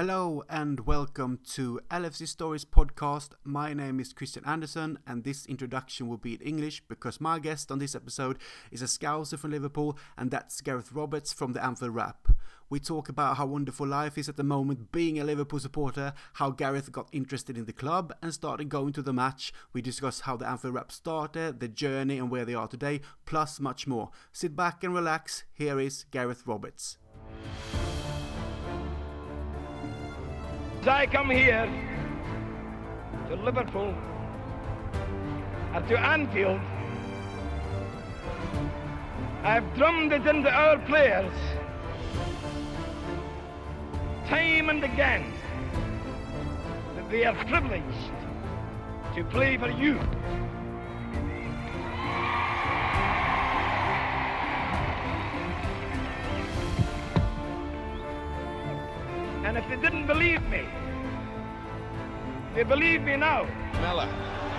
Hello and welcome to LFC Stories podcast. My name is Christian Anderson, and this introduction will be in English because my guest on this episode is a scouser from Liverpool, and that's Gareth Roberts from the Anfield Wrap. We talk about how wonderful life is at the moment being a Liverpool supporter, how Gareth got interested in the club and started going to the match. We discuss how the Anfield Wrap started, the journey, and where they are today, plus much more. Sit back and relax. Here is Gareth Roberts. As I come here to Liverpool and to Anfield, I've drummed it into our players time and again that they are privileged to play for you. And if they didn't believe me, they believe me now. Mellor,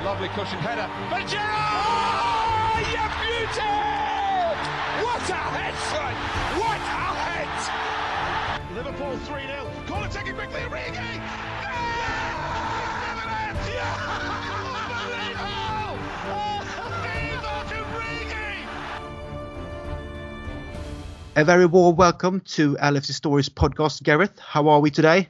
lovely cushion header. For Gerrard! You beauty! What a head! What a head! Liverpool 3 0. Corner taken quickly, Origi! A very warm welcome to LFC Stories podcast, Gareth. How are we today?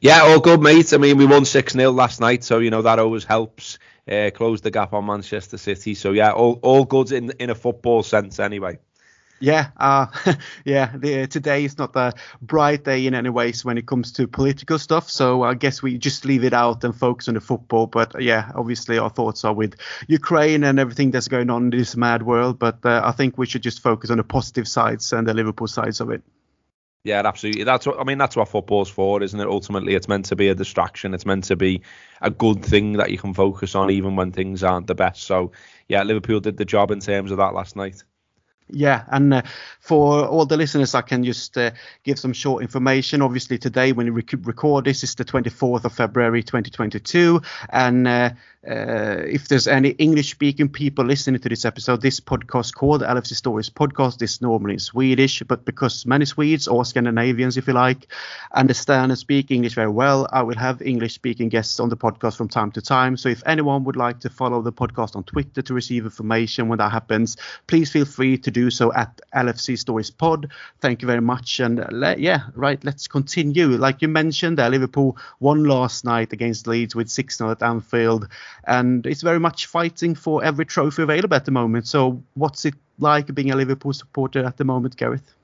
Yeah, all good, mate. I mean, we won 6 0 last night, so, you know, that always helps uh, close the gap on Manchester City. So, yeah, all, all good in, in a football sense, anyway. Yeah, uh, yeah. The, today is not a bright day in any ways when it comes to political stuff. So I guess we just leave it out and focus on the football. But yeah, obviously our thoughts are with Ukraine and everything that's going on in this mad world. But uh, I think we should just focus on the positive sides and the Liverpool sides of it. Yeah, absolutely. That's what I mean. That's what football's for, isn't it? Ultimately, it's meant to be a distraction. It's meant to be a good thing that you can focus on even when things aren't the best. So, yeah, Liverpool did the job in terms of that last night. Yeah, and uh, for all the listeners, I can just uh, give some short information. Obviously, today when we rec- record this is the 24th of February 2022, and uh, uh, if there's any English-speaking people listening to this episode, this podcast called LFC Stories podcast is normally in Swedish, but because many Swedes or Scandinavians, if you like, understand and speak English very well, I will have English-speaking guests on the podcast from time to time. So if anyone would like to follow the podcast on Twitter to receive information when that happens, please feel free to do so at LFC Stories Pod. Thank you very much, and le- yeah, right, let's continue. Like you mentioned, uh, Liverpool won last night against Leeds with 6-0 at Anfield and it's very much fighting for every trophy available at the moment. So, what's it like being a Liverpool supporter at the moment, Gareth?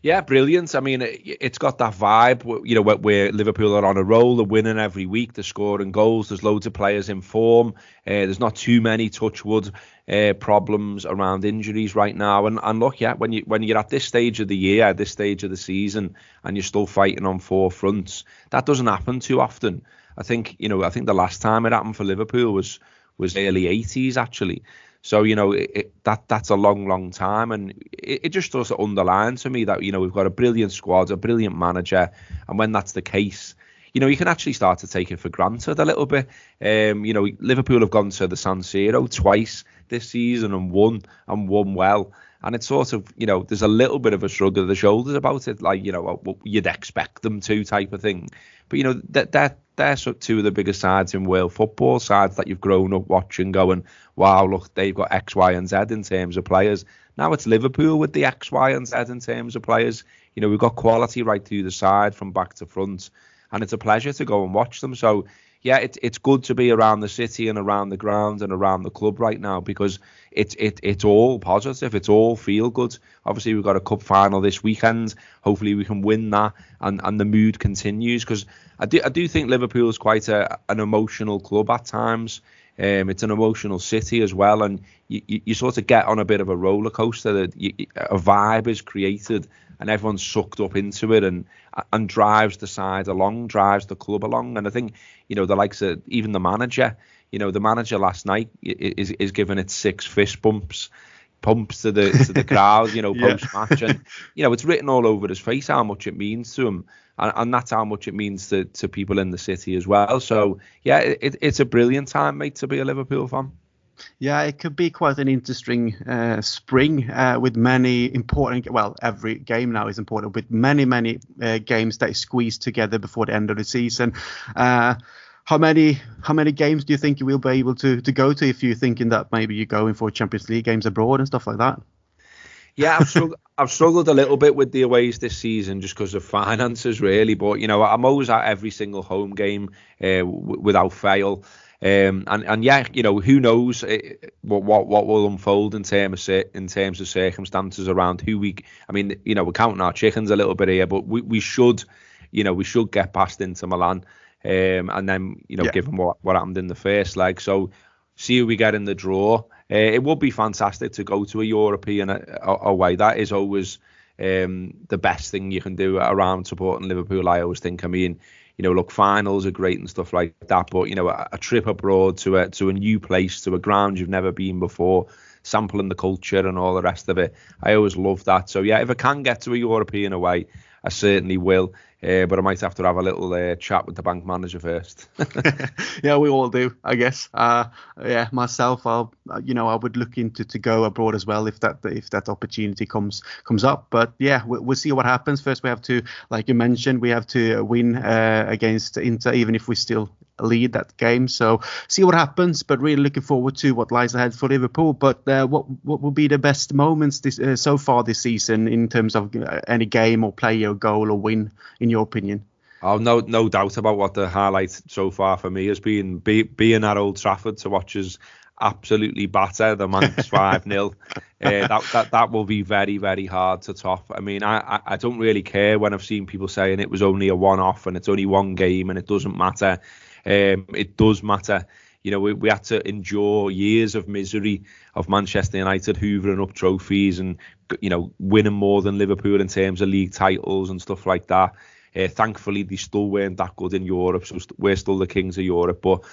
Yeah, brilliant. I mean, it, has got that vibe, you know, where, where, Liverpool are on a roll, they're winning every week, they're scoring goals, there's loads of players in form, uh, there's not too many touchwood uh, problems around injuries right now. And, and look, yeah, when you when you're at this stage of the year, at this stage of the season, and you're still fighting on four fronts, that doesn't happen too often. I think you know I think the last time it happened for Liverpool was was early 80s actually. So you know it, it, that that's a long, long time, and it, it just does underline to me that you know we've got a brilliant squad, a brilliant manager, and when that's the case, you know you can actually start to take it for granted a little bit. Um, you know Liverpool have gone to the San Siro twice this season and won and won well, and it's sort of you know there's a little bit of a shrug of the shoulders about it, like you know you'd expect them to type of thing. But you know that that they're two of the biggest sides in world football, sides that you've grown up watching, going, wow, look, they've got X, Y, and Z in terms of players. Now it's Liverpool with the X, Y, and Z in terms of players. You know, we've got quality right through the side from back to front, and it's a pleasure to go and watch them. So yeah, it's it's good to be around the city and around the ground and around the club right now because it's it it's all positive. It's all feel good. Obviously, we've got a cup final this weekend. Hopefully, we can win that and and the mood continues because I do I do think Liverpool is quite a an emotional club at times. Um, it's an emotional city as well, and you, you, you, sort of get on a bit of a roller coaster. That you, a vibe is created, and everyone's sucked up into it, and and drives the side along, drives the club along. And I think you know the likes of even the manager. You know the manager last night is is giving it six fist bumps pumps to the to the crowd, you know, post match, and you know it's written all over his face how much it means to him, and, and that's how much it means to to people in the city as well. So yeah, it, it's a brilliant time, mate, to be a Liverpool fan. Yeah, it could be quite an interesting uh, spring uh, with many important. Well, every game now is important, with many many uh, games that is squeezed together before the end of the season. How many how many games do you think you will be able to to go to if you're thinking that maybe you're going for Champions League games abroad and stuff like that? Yeah, I've struggled, I've struggled a little bit with the aways this season just because of finances, really. But you know, I'm always at every single home game uh, w- without fail. Um, and and yeah, you know, who knows it, eh, what what what will unfold in terms of in terms of circumstances around who we. I mean, you know, we're counting our chickens a little bit here, but we, we should, you know, we should get past into Milan. Um, and then you know, yeah. given what what happened in the first leg, so see who we get in the draw. Uh, it would be fantastic to go to a European away. That is always um, the best thing you can do around supporting Liverpool. I always think. I mean, you know, look, finals are great and stuff like that, but you know, a, a trip abroad to a to a new place, to a ground you've never been before, sampling the culture and all the rest of it. I always love that. So yeah, if I can get to a European away, I certainly will. Uh, but I might have to have a little uh, chat with the bank manager first. yeah, we all do, I guess. Uh, yeah, myself, I'll, you know, I would look into to go abroad as well if that if that opportunity comes comes up. But yeah, we'll, we'll see what happens. First, we have to, like you mentioned, we have to win uh, against Inter, even if we still lead that game. So see what happens. But really looking forward to what lies ahead for Liverpool. But uh, what what will be the best moments this, uh, so far this season in terms of uh, any game or play or goal or win, in your opinion? Oh no, no doubt about what the highlight so far for me has been. Be, being at Old Trafford to watch us absolutely batter the Mancs five 0 uh, that, that that will be very very hard to top. I mean, I, I, I don't really care when I've seen people saying it was only a one off and it's only one game and it doesn't matter. Um, it does matter. You know, we, we had to endure years of misery of Manchester United hoovering up trophies and you know winning more than Liverpool in terms of league titles and stuff like that. Uh, thankfully, they still weren't that good in Europe, so we we're still the kings of Europe. But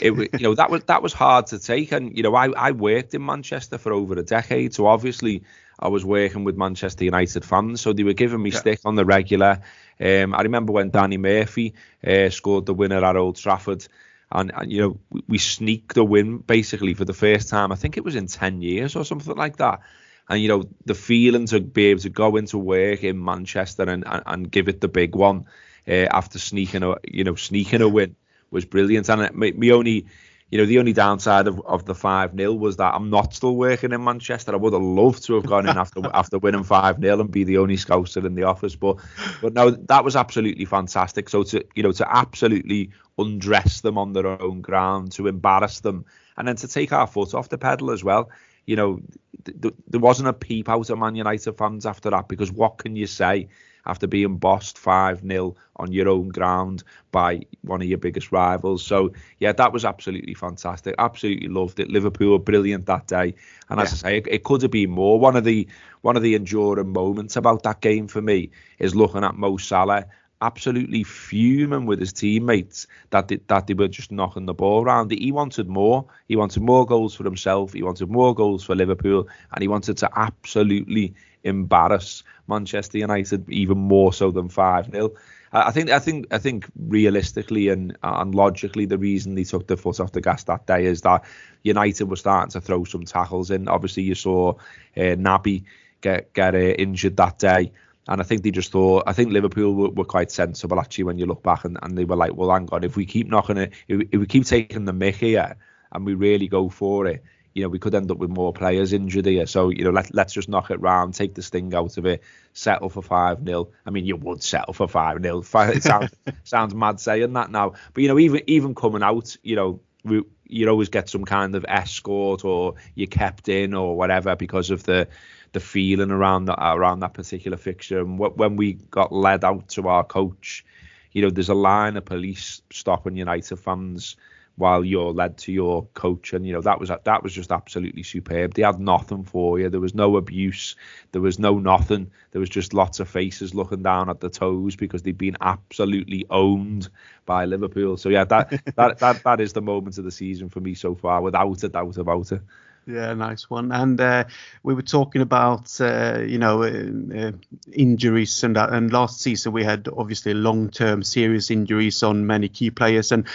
it, you know, that was that was hard to take. And you know, I I worked in Manchester for over a decade, so obviously I was working with Manchester United fans, so they were giving me yeah. stick on the regular. Um, I remember when Danny Murphy uh, scored the winner at Old Trafford, and, and you know we, we, sneaked a win basically for the first time. I think it was in ten years or something like that. And you know the feeling to be able to go into work in Manchester and, and, and give it the big one uh, after sneaking a you know sneaking a win was brilliant. And me, me only you know, the only downside of, of the 5 0 was that I'm not still working in Manchester. I would have loved to have gone in after after winning 5 0 and be the only scouser in the office. But but no, that was absolutely fantastic. So to you know, to absolutely undress them on their own ground, to embarrass them, and then to take our foot off the pedal as well. You know, th- th- there wasn't a peep out of Man United fans after that because what can you say? after being bossed 5 0 on your own ground by one of your biggest rivals. So, yeah, that was absolutely fantastic. Absolutely loved it. Liverpool were brilliant that day. And as yeah. I say, it, it, could have been more. One of the one of the enduring moments about that game for me is looking at Mo Salah absolutely fuming with his teammates that they, that they were just knocking the ball around. He wanted more. He wanted more goals for himself. He wanted more goals for Liverpool, and he wanted to absolutely embarrass Manchester United even more so than five 0 I think I think I think realistically and and logically the reason they took the foot off the gas that day is that United were starting to throw some tackles in. Obviously, you saw uh, Naby get get uh, injured that day, and I think they just thought I think Liverpool were, were, quite sensible actually when you look back and, and they were like, well, hang on, if we keep knocking it, if, if we keep taking the mick here and we really go for it, you know, we could end up with more players injured here. So, you know, let, let's just knock it round, take the sting out of it, settle for 5 0. I mean, you would settle for 5 0. It sounds, sounds mad saying that now. But, you know, even even coming out, you know, we, you always get some kind of escort or you're kept in or whatever because of the the feeling around that around that particular fixture. And when we got led out to our coach, you know, there's a line of police stopping United fans while you're led to your coach. And you know that was that was just absolutely superb. They had nothing for you. There was no abuse. There was no nothing. There was just lots of faces looking down at the toes because they'd been absolutely owned by liverpool. So yeah that that that, that is the moment of the season for me so far without a doubt about it Yeah, nice one. And uh, we were talking about uh, you know uh, uh injuries and that. And last season we had obviously long-term serious injuries on many key players. And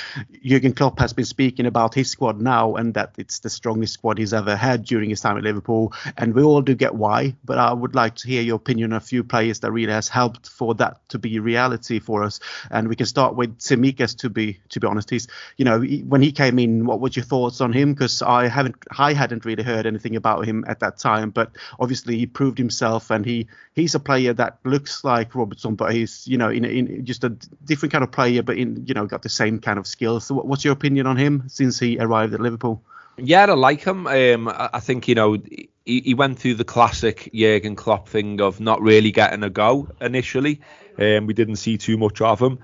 Jurgen Klopp has been speaking about his squad now and that it's the strongest squad he's ever had during his time at Liverpool. And we all do get why. But I would like to hear your opinion on a few players that really has helped for that to be reality for us. And we can start with Tsimikas. To be to be honest, he's you know when he came in, what were your thoughts on him? Because I haven't I hadn't hadn't really heard anything about him at that time. But obviously, he proved himself, and he he's a player that looks like Robertson, but he's you know in, in just a different kind of player, but in you know got the same kind of skills. So, what's your opinion on him since he arrived at Liverpool? Yeah, I like him. Um, I think you know he, he went through the classic Jurgen Klopp thing of not really getting a go initially. Um, we didn't see too much of him.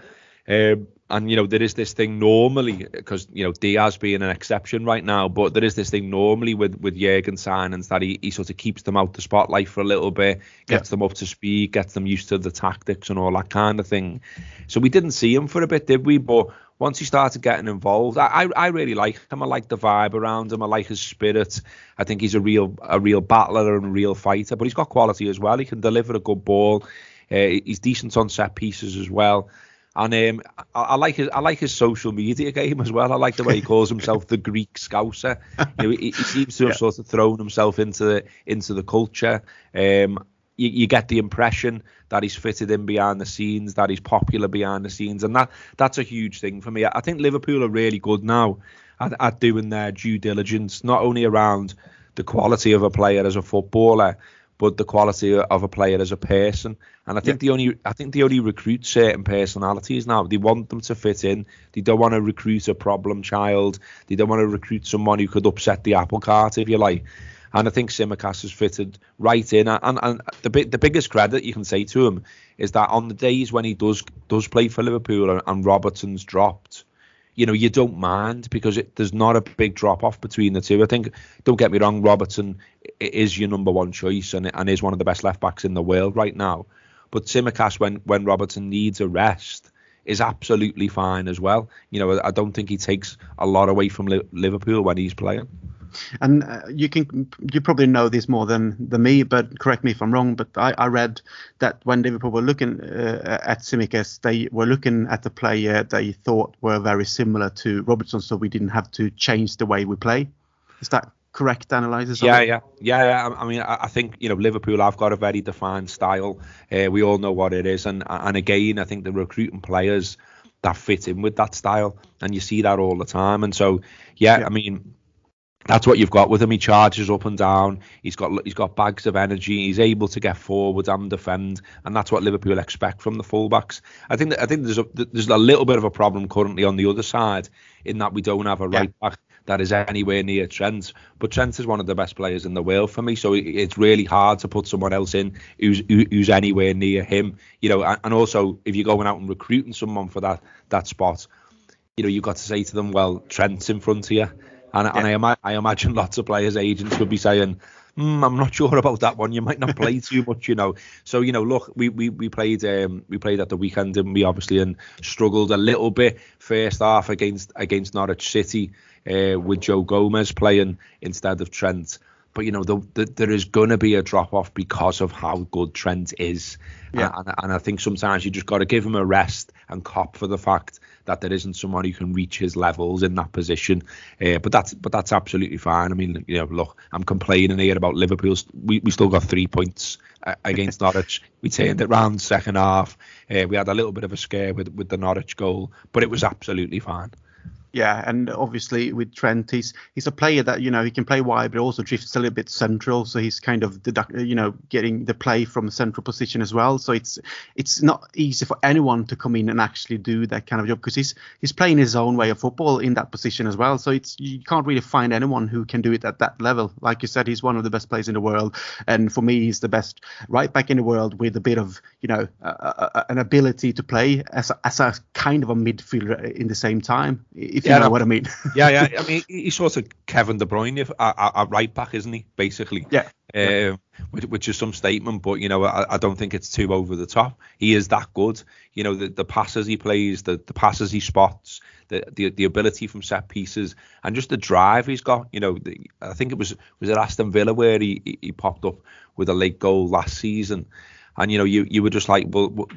Um, and you know there is this thing normally because you know Diaz being an exception right now, but there is this thing normally with with Jurgen signings that he, he sort of keeps them out the spotlight for a little bit, gets yeah. them up to speed, gets them used to the tactics and all that kind of thing. So we didn't see him for a bit, did we? But once he started getting involved, I, I, I really like him. I like the vibe around him. I like his spirit. I think he's a real a real battler and a real fighter. But he's got quality as well. He can deliver a good ball. Uh, he's decent on set pieces as well. And um, I, I, like his I like his social media game as well. I like the way he calls himself the Greek Scouser. You know, he, he, seems to have yeah. sort of thrown himself into the, into the culture. Um, you, you, get the impression that he's fitted in behind the scenes, that he's popular behind the scenes, and that that's a huge thing for me. I think Liverpool are really good now at, at doing their due diligence, not only around the quality of a player as a footballer, but the quality of a player as a person. And I think yeah. the only I think they only recruit certain personalities now. They want them to fit in. They don't want to recruit a problem child. They don't want to recruit someone who could upset the apple cart, if you like. And I think Tsimikas has fitted right in. And, and the the biggest credit you can say to him is that on the days when he does does play for Liverpool and, and Robertson's dropped, you know, you don't mind because it, there's not a big drop off between the two. I think, don't get me wrong, Robertson is your number one choice and, and is one of the best left backs in the world right now. But Tsimikas, when when Robertson needs a rest, is absolutely fine as well. You know, I don't think he takes a lot away from Liverpool when he's playing. And uh, you can you probably know this more than, than me, but correct me if I'm wrong. But I, I read that when Liverpool were looking uh, at Tsimikas, they were looking at the player they thought were very similar to Robertson, so we didn't have to change the way we play. Is that correct analysis? Yeah, yeah, yeah, yeah. I mean, I think you know Liverpool have got a very defined style. Uh, we all know what it is, and and again, I think the recruiting players that fit in with that style, and you see that all the time. And so, yeah. yeah. I mean, that's what you've got with him. He charges up and down. He's got he's got bags of energy. He's able to get forward and defend, and that's what Liverpool expect from the fullbacks. I think that, I think there's a there's a little bit of a problem currently on the other side in that we don't have a right yeah. back that is anywhere near Trent. But Trent is one of the best players in the world for me, so it's really hard to put someone else in who's who's anywhere near him. You know, and also if you're going out and recruiting someone for that that spot, you know, you've got to say to them, well, Trent's in front of you and, yeah. and I, I imagine lots of players' agents would be saying, mm, I'm not sure about that one. You might not play too much, you know. So you know, look, we we, we played um, we played at the weekend and we obviously and struggled a little bit first half against against Norwich City uh, with Joe Gomez playing instead of Trent. But you know, the, the, there is going to be a drop off because of how good Trent is, yeah. and, and I think sometimes you just got to give him a rest and cop for the fact that there isn't someone who can reach his levels in that position. Uh, but that's but that's absolutely fine. I mean, you know, look, I'm complaining here about Liverpool. We, we still got three points uh, against Norwich. We turned it round second half. Uh, we had a little bit of a scare with with the Norwich goal, but it was absolutely fine. Yeah, and obviously with Trent, he's he's a player that you know he can play wide, but also drifts a little bit central. So he's kind of deduct, you know getting the play from the central position as well. So it's it's not easy for anyone to come in and actually do that kind of job because he's he's playing his own way of football in that position as well. So it's you can't really find anyone who can do it at that level. Like you said, he's one of the best players in the world, and for me, he's the best right back in the world with a bit of you know uh, an ability to play as a, as a kind of a midfielder in the same time if you yeah, know no, what I mean. yeah, yeah. I mean, he's sort of Kevin De Bruyne, a, a, right back, isn't he? Basically. Yeah. Um, which, which, is some statement, but you know, I, I, don't think it's too over the top. He is that good. You know, the, the passes he plays, the, the passes he spots, the, the the ability from set pieces, and just the drive he's got. You know, the, I think it was was it Aston Villa where he he popped up with a late goal last season. And you know, you you were just like, well,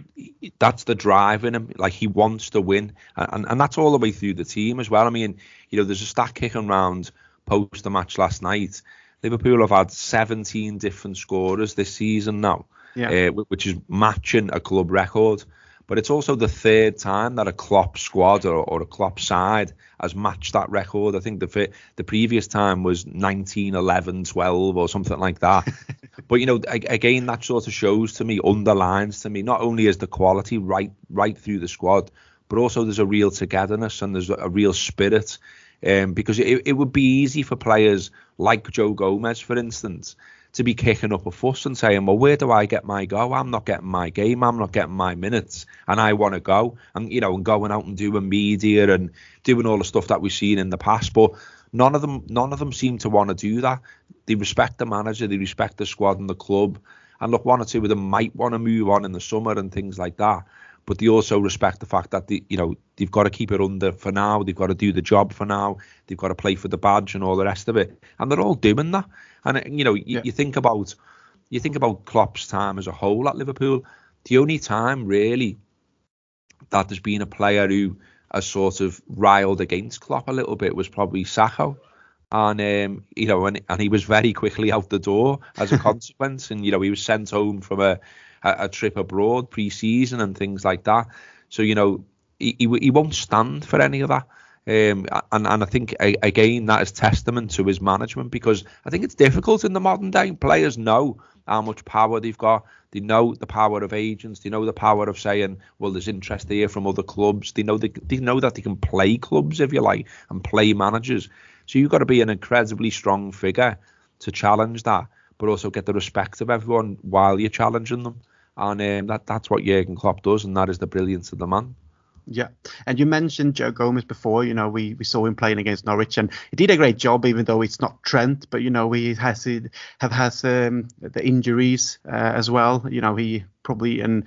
that's the drive in him. Like he wants to win, and and that's all the way through the team as well. I mean, you know, there's a stat kicking around post the match last night. Liverpool have had 17 different scorers this season now, yeah. uh, which is matching a club record. But it's also the third time that a Klopp squad or, or a Klopp side has matched that record. I think the the previous time was 19, 11, 12 or something like that. but you know, again, that sort of shows to me, underlines to me, not only is the quality right right through the squad, but also there's a real togetherness and there's a real spirit um, because it, it would be easy for players like Joe Gomez, for instance, to be kicking up a fuss and saying, well, where do I get my go? I'm not getting my game. I'm not getting my minutes, and I want to go. And you know, and going out and doing media and doing all the stuff that we've seen in the past. But none of them, none of them seem to want to do that. They respect the manager, they respect the squad and the club. And look, one or two of them might want to move on in the summer and things like that but they also respect the fact that they, you know they've got to keep it under for now. They've got to do the job for now. They've got to play for the badge and all the rest of it, and they're all doing that. And you know, you, yeah. you think about you think about Klopp's time as a whole at Liverpool. The only time really that there's been a player who has sort of riled against Klopp a little bit was probably Sakho. And um, you know, and, and he was very quickly out the door as a consequence. And you know, he was sent home from a a, a trip abroad pre-season and things like that. So you know he, he, he won't stand for any of that. Um, and and I think again that is testament to his management because I think it's difficult in the modern day. Players know how much power they've got. They know the power of agents. They know the power of saying, well, there's interest here from other clubs. They know they, they know that they can play clubs if you like and play managers. So you've got to be an incredibly strong figure to challenge that, but also get the respect of everyone while you're challenging them and um, that that's what Jurgen Klopp does, and that is the brilliance of the man. Yeah, and you mentioned Joe Gomez before. You know, we, we saw him playing against Norwich, and he did a great job, even though it's not Trent. But you know, he has have has um, the injuries uh, as well. You know, he probably and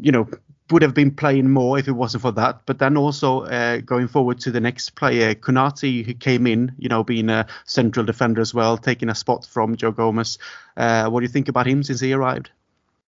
you know would have been playing more if it wasn't for that. But then also uh, going forward to the next player, Konate, who came in, you know, being a central defender as well, taking a spot from Joe Gomez. Uh, what do you think about him since he arrived?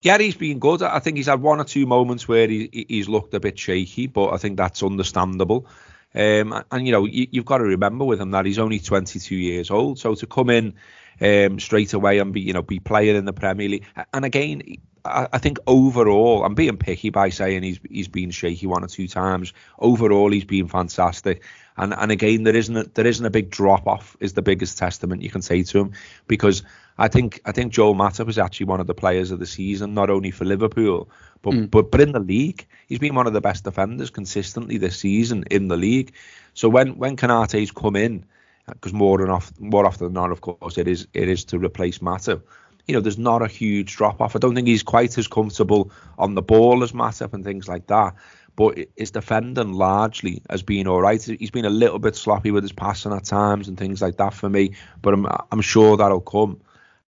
Yeah, he's been good. I think he's had one or two moments where he, he's looked a bit shaky, but I think that's understandable. Um, and you know, you, have got to remember with him that he's only 22 years old, so to come in um, straight away and be, you know, be playing in the Premier League, and again, I, I think overall, I'm being picky by saying he's he's been shaky one or two times. Overall, he's been fantastic. And and again, there isn't a, there isn't a big drop off. Is the biggest testament you can say to him because I think I think Joel Matip was actually one of the players of the season, not only for Liverpool but mm. but but in the league, he's been one of the best defenders consistently this season in the league. So when when Konate's come in, because more than off more often than not, of course, it is it is to replace Matip. You know, there's not a huge drop off. I don't think he's quite as comfortable on the ball as Matip and things like that but his defending largely has been all right. He's been a little bit sloppy with his passing at times and things like that for me, but I'm I'm sure that'll come.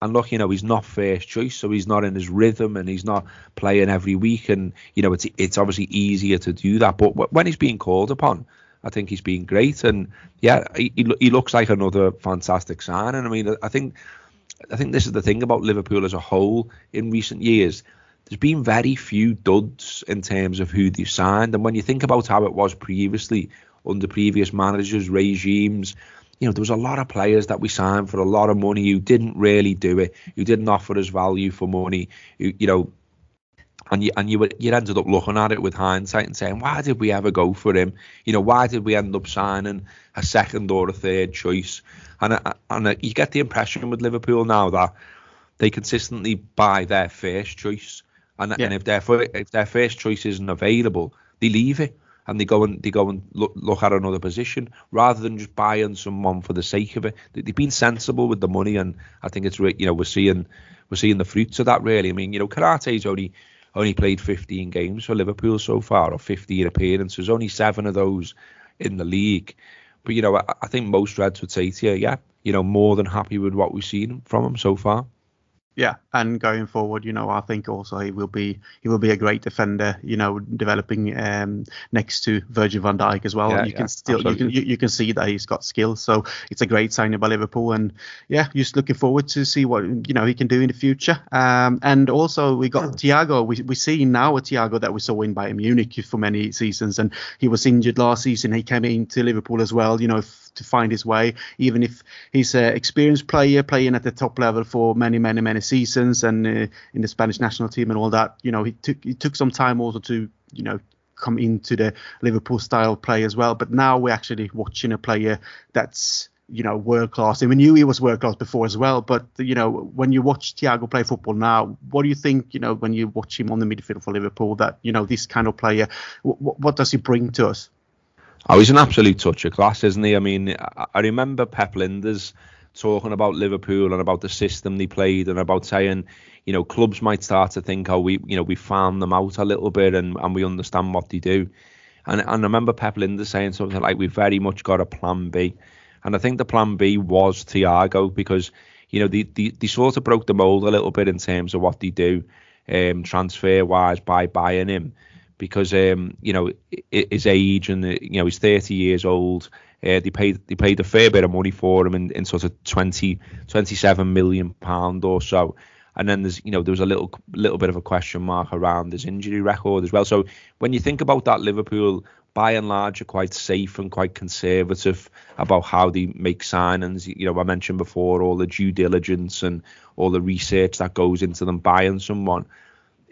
And look, you know, he's not first choice, so he's not in his rhythm and he's not playing every week. And you know, it's it's obviously easier to do that. But when he's being called upon, I think he's been great. And yeah, he he looks like another fantastic signing. I mean, I think I think this is the thing about Liverpool as a whole in recent years there's been very few duds in terms of who they've signed. And when you think about how it was previously under previous managers, regimes, you know, there was a lot of players that we signed for a lot of money who didn't really do it, who didn't offer us value for money, who, you know, and you and you you ended up looking at it with hindsight and saying, why did we ever go for him? You know, why did we end up signing a second or a third choice? And and you get the impression with Liverpool now that they consistently buy their first choice and yeah. and if their if their first choice isn't available, they leave it and they go and they go and look, look at another position rather than just buying someone for the sake of it. They've been sensible with the money, and I think it's you know we're seeing we're seeing the fruits of that really. I mean, you know, Konate's only only played 15 games for Liverpool so far, or 15 appearances. Only seven of those in the league. But you know, I, I think most Reds would say to you, yeah, you know, more than happy with what we've seen from him so far. Yeah, and going forward, you know, I think also he will be he will be a great defender. You know, developing um, next to Virgil van Dijk as well. Yeah, you yeah, can still absolutely. you can you, you, can see that he's got skills. So it's a great signing by Liverpool, and yeah, just looking forward to see what you know he can do in the future. Um, and also we got Thiago. We we see now a Thiago that we saw in Bayern Munich for many seasons, and he was injured last season. He came into Liverpool as well. You know, to find his way, even if he's an experienced player playing at the top level for many, many, many seasons and uh, in the Spanish national team and all that. You know, he took he took some time also to you know come into the Liverpool style play as well. But now we're actually watching a player that's you know world class and we knew he was world class before as well but you know when you watch Thiago play football now what do you think you know when you watch him on the midfield for Liverpool that you know this kind of player what, what does he bring to us Oh, he's an absolute touch of class, isn't he? I mean, I remember Pep Lijnders talking about Liverpool and about the system they played and about saying, you know, clubs might start to think, oh, we, you know, we found them out a little bit and, and we understand what they do. And, and I remember Pep Lijnders saying something like, we've very much got a plan B. And I think the plan B was Thiago because, you know, they, they, they sort of broke the mold a little bit in terms of what they do um, transfer wise by buying him because um, you know his age and you know he's 30 years old. Uh, they paid they paid a fair bit of money for him in, in sort of 20 27 million pound or so. And then there's you know there was a little little bit of a question mark around his injury record as well. So when you think about that, Liverpool by and large are quite safe and quite conservative about how they make signings. You know I mentioned before all the due diligence and all the research that goes into them buying someone.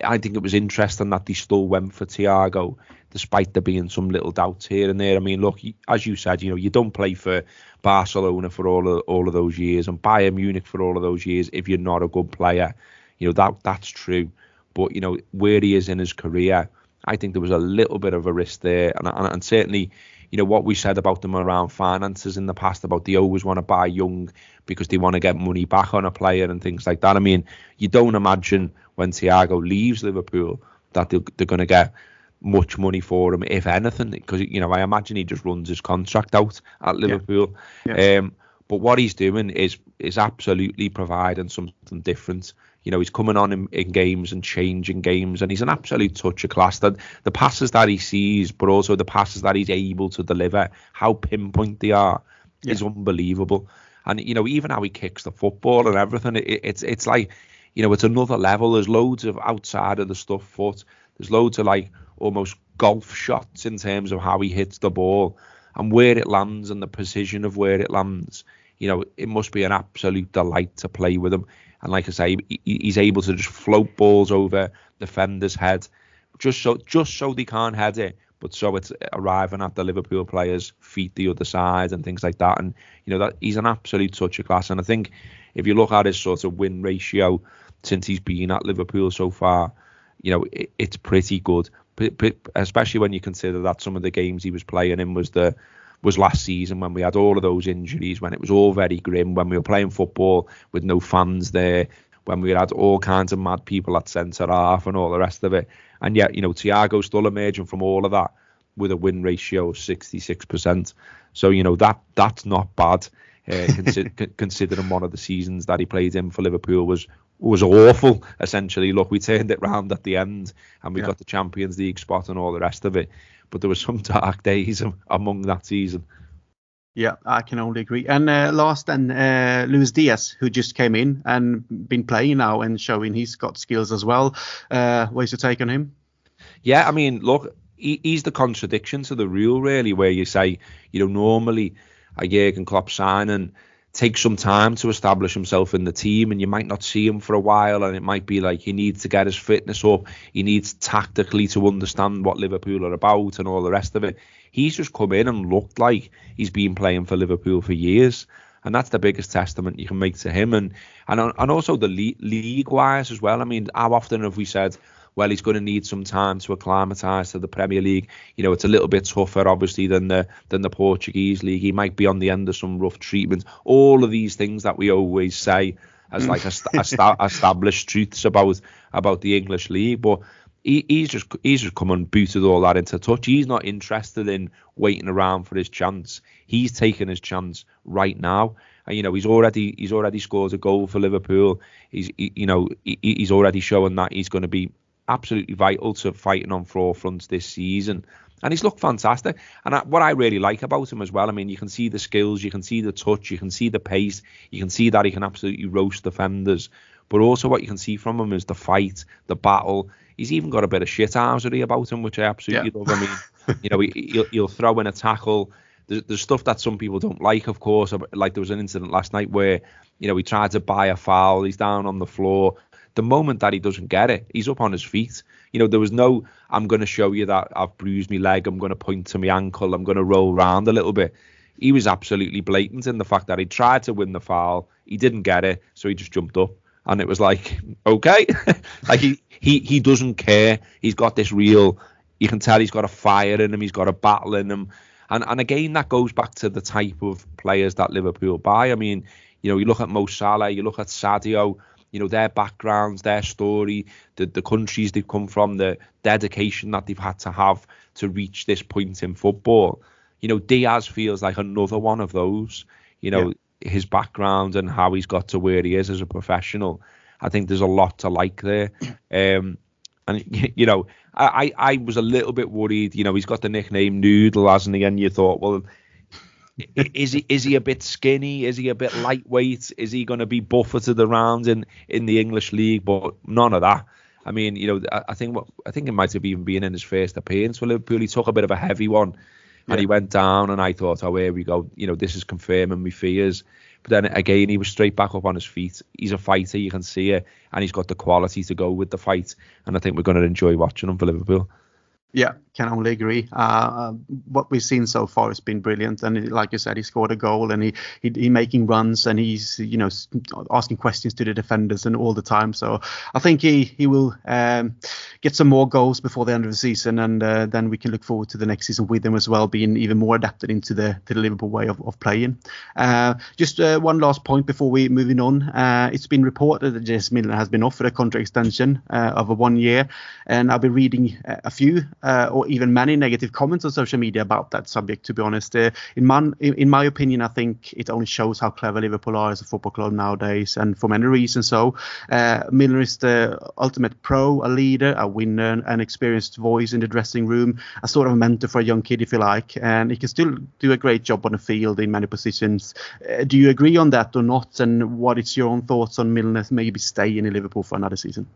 I think it was interesting that they still went for Thiago, despite there being some little doubts here and there. I mean, look, as you said, you know, you don't play for Barcelona for all of all of those years and Bayern Munich for all of those years if you're not a good player. You know that that's true, but you know where he is in his career, I think there was a little bit of a risk there, and, and, and certainly you know what we said about them around finances in the past about they always want to buy young because they want to get money back on a player and things like that. I mean, you don't imagine when Thiago leaves Liverpool that they're, they're going to get much money for him, if anything, because you know I imagine he just runs his contract out at Liverpool. Yeah. Yeah. Um, but what he's doing is is absolutely providing something different. You know, he's coming on in, in, games and changing games, and he's an absolute touch of class. That the passes that he sees, but also the passes that he's able to deliver, how pinpoint they are, yeah. is unbelievable. And you know, even how he kicks the football and everything, it, it's it's like you know, it's another level. There's loads of outside of the stuff foot. There's loads of like almost golf shots in terms of how he hits the ball and where it lands and the precision of where it lands. You know, it must be an absolute delight to play with him. And like I say, he's able to just float balls over defenders' head, just so just so they can't head it, but so it's arriving at the Liverpool players' feet the other side and things like that. And you know that he's an absolute touch of class. And I think if you look at his sort of win ratio since he's been at Liverpool so far, you know, it, it's pretty good. But, but especially when you consider that some of the games he was playing in was the was last season when we had all of those injuries, when it was all very grim, when we were playing football with no fans there, when we had all kinds of mad people at centre half and all the rest of it. And yet, you know, Thiago still emerging from all of that with a win ratio of 66%. So, you know, that that's not bad. Uh, consider, considering one of the seasons that he played in for Liverpool was was awful. Essentially, look, we turned it round at the end, and we yeah. got the Champions League spot and all the rest of it. But there were some dark days among that season. Yeah, I can only agree. And uh, last, and uh, Luis Diaz, who just came in and been playing now and showing he's got skills as well. Uh, what's your take on him? Yeah, I mean, look, he, he's the contradiction to the rule, really, where you say, you know, normally a Jurgen Klopp signing takes some time to establish himself in the team and you might not see him for a while and it might be like he needs to get his fitness up. He needs tactically to understand what Liverpool are about and all the rest of it. He's just come in and looked like he's been playing for Liverpool for years and that's the biggest testament you can make to him. And and and also the league wise as well. I mean how often have we said well, he's going to need some time to acclimatise to the Premier League. You know, it's a little bit tougher, obviously, than the than the Portuguese league. He might be on the end of some rough treatment. All of these things that we always say as like established truths about about the English league, but. He, he's just he's just come and booted all that into touch. He's not interested in waiting around for his chance. He's taking his chance right now, And, you know, he's already he's already scored a goal for Liverpool. He's he, you know he, he's already showing that he's going to be absolutely vital to fighting on four fronts this season. And he's looked fantastic. And I, what I really like about him as well, I mean, you can see the skills, you can see the touch, you can see the pace, you can see that he can absolutely roast defenders. But also, what you can see from him is the fight, the battle. He's even got a bit of shit shithousery about him, which I absolutely yeah. love. I mean, you know, he, will he'll throw in a tackle. There's, there's stuff that some people don't like, of course. Like there was an incident last night where, you know, he tried to buy a foul. He's down on the floor. The moment that he doesn't get it, he's up on his feet. You know, there was no, I'm going to show you that I've bruised my leg. I'm going to point to my ankle. I'm going to roll around a little bit. He was absolutely blatant in the fact that he tried to win the foul. He didn't get it, so he just jumped up. And it was like, okay, like he, he he doesn't care. He's got this real. You can tell he's got a fire in him. He's got a battle in him. And and again, that goes back to the type of players that Liverpool buy. I mean, you know, you look at Mo Salah, you look at Sadio you know their backgrounds, their story, the the countries they've come from, the dedication that they've had to have to reach this point in football. You know, Diaz feels like another one of those. You know, yeah. his background and how he's got to where he is as a professional. I think there's a lot to like there. Um, and you know, I, I was a little bit worried. You know, he's got the nickname Noodle, hasn't he? And you thought, well, is he is he a bit skinny? Is he a bit lightweight? Is he going to be buffeted around in in the English league? But none of that. I mean, you know, I, I think what I think it might have even been in his first appearance for Liverpool. He took a bit of a heavy one, and he went down. And I thought, oh, here we go. You know, this is confirming my fears. But then again, he was straight back up on his feet. He's a fighter, you can see it, and he's got the quality to go with the fight. And I think we're going to enjoy watching him for Liverpool. Yeah, can only agree. Uh, what we've seen so far has been brilliant, and like you said, he scored a goal, and he he, he making runs, and he's you know asking questions to the defenders and all the time. So I think he he will um, get some more goals before the end of the season, and uh, then we can look forward to the next season with him as well, being even more adapted into the the Liverpool way of, of playing. Uh, just uh, one last point before we moving on. Uh, it's been reported that James Milner has been offered a contract extension uh, of a one year, and I'll be reading a few uh, or even many negative comments on social media about that subject. To be honest, uh, in my in my opinion, I think it only shows how clever Liverpool are as a football club nowadays, and for many reasons. So, uh, Milner is the ultimate pro, a leader, a winner, an experienced voice in the dressing room, a sort of mentor for a young kid, if you like, and he can still do a great job on the field in many positions. Uh, do you agree on that or not? And what is your own thoughts on Milner maybe staying in Liverpool for another season?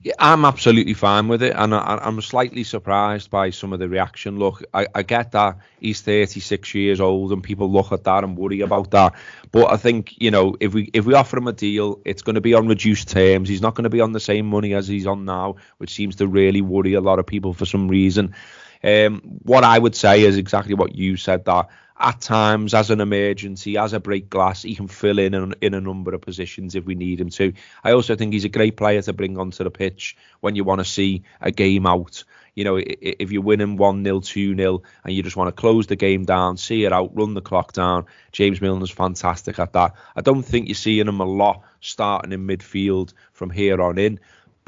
Yeah, I'm absolutely fine with it, and I, am slightly surprised by some of the reaction. Look, I, I, get that he's 36 years old, and people look at that and worry about that. But I think you know, if we if we offer him a deal, it's going to be on reduced terms. He's not going to be on the same money as he's on now, which seems to really worry a lot of people for some reason. Um, what I would say is exactly what you said that at times as an emergency, as a break glass, he can fill in, in in a number of positions if we need him to. I also think he's a great player to bring onto the pitch when you want to see a game out. You know, if you're winning 1 0, 2 0, and you just want to close the game down, see it out, run the clock down, James Milner's fantastic at that. I don't think you're seeing him a lot starting in midfield from here on in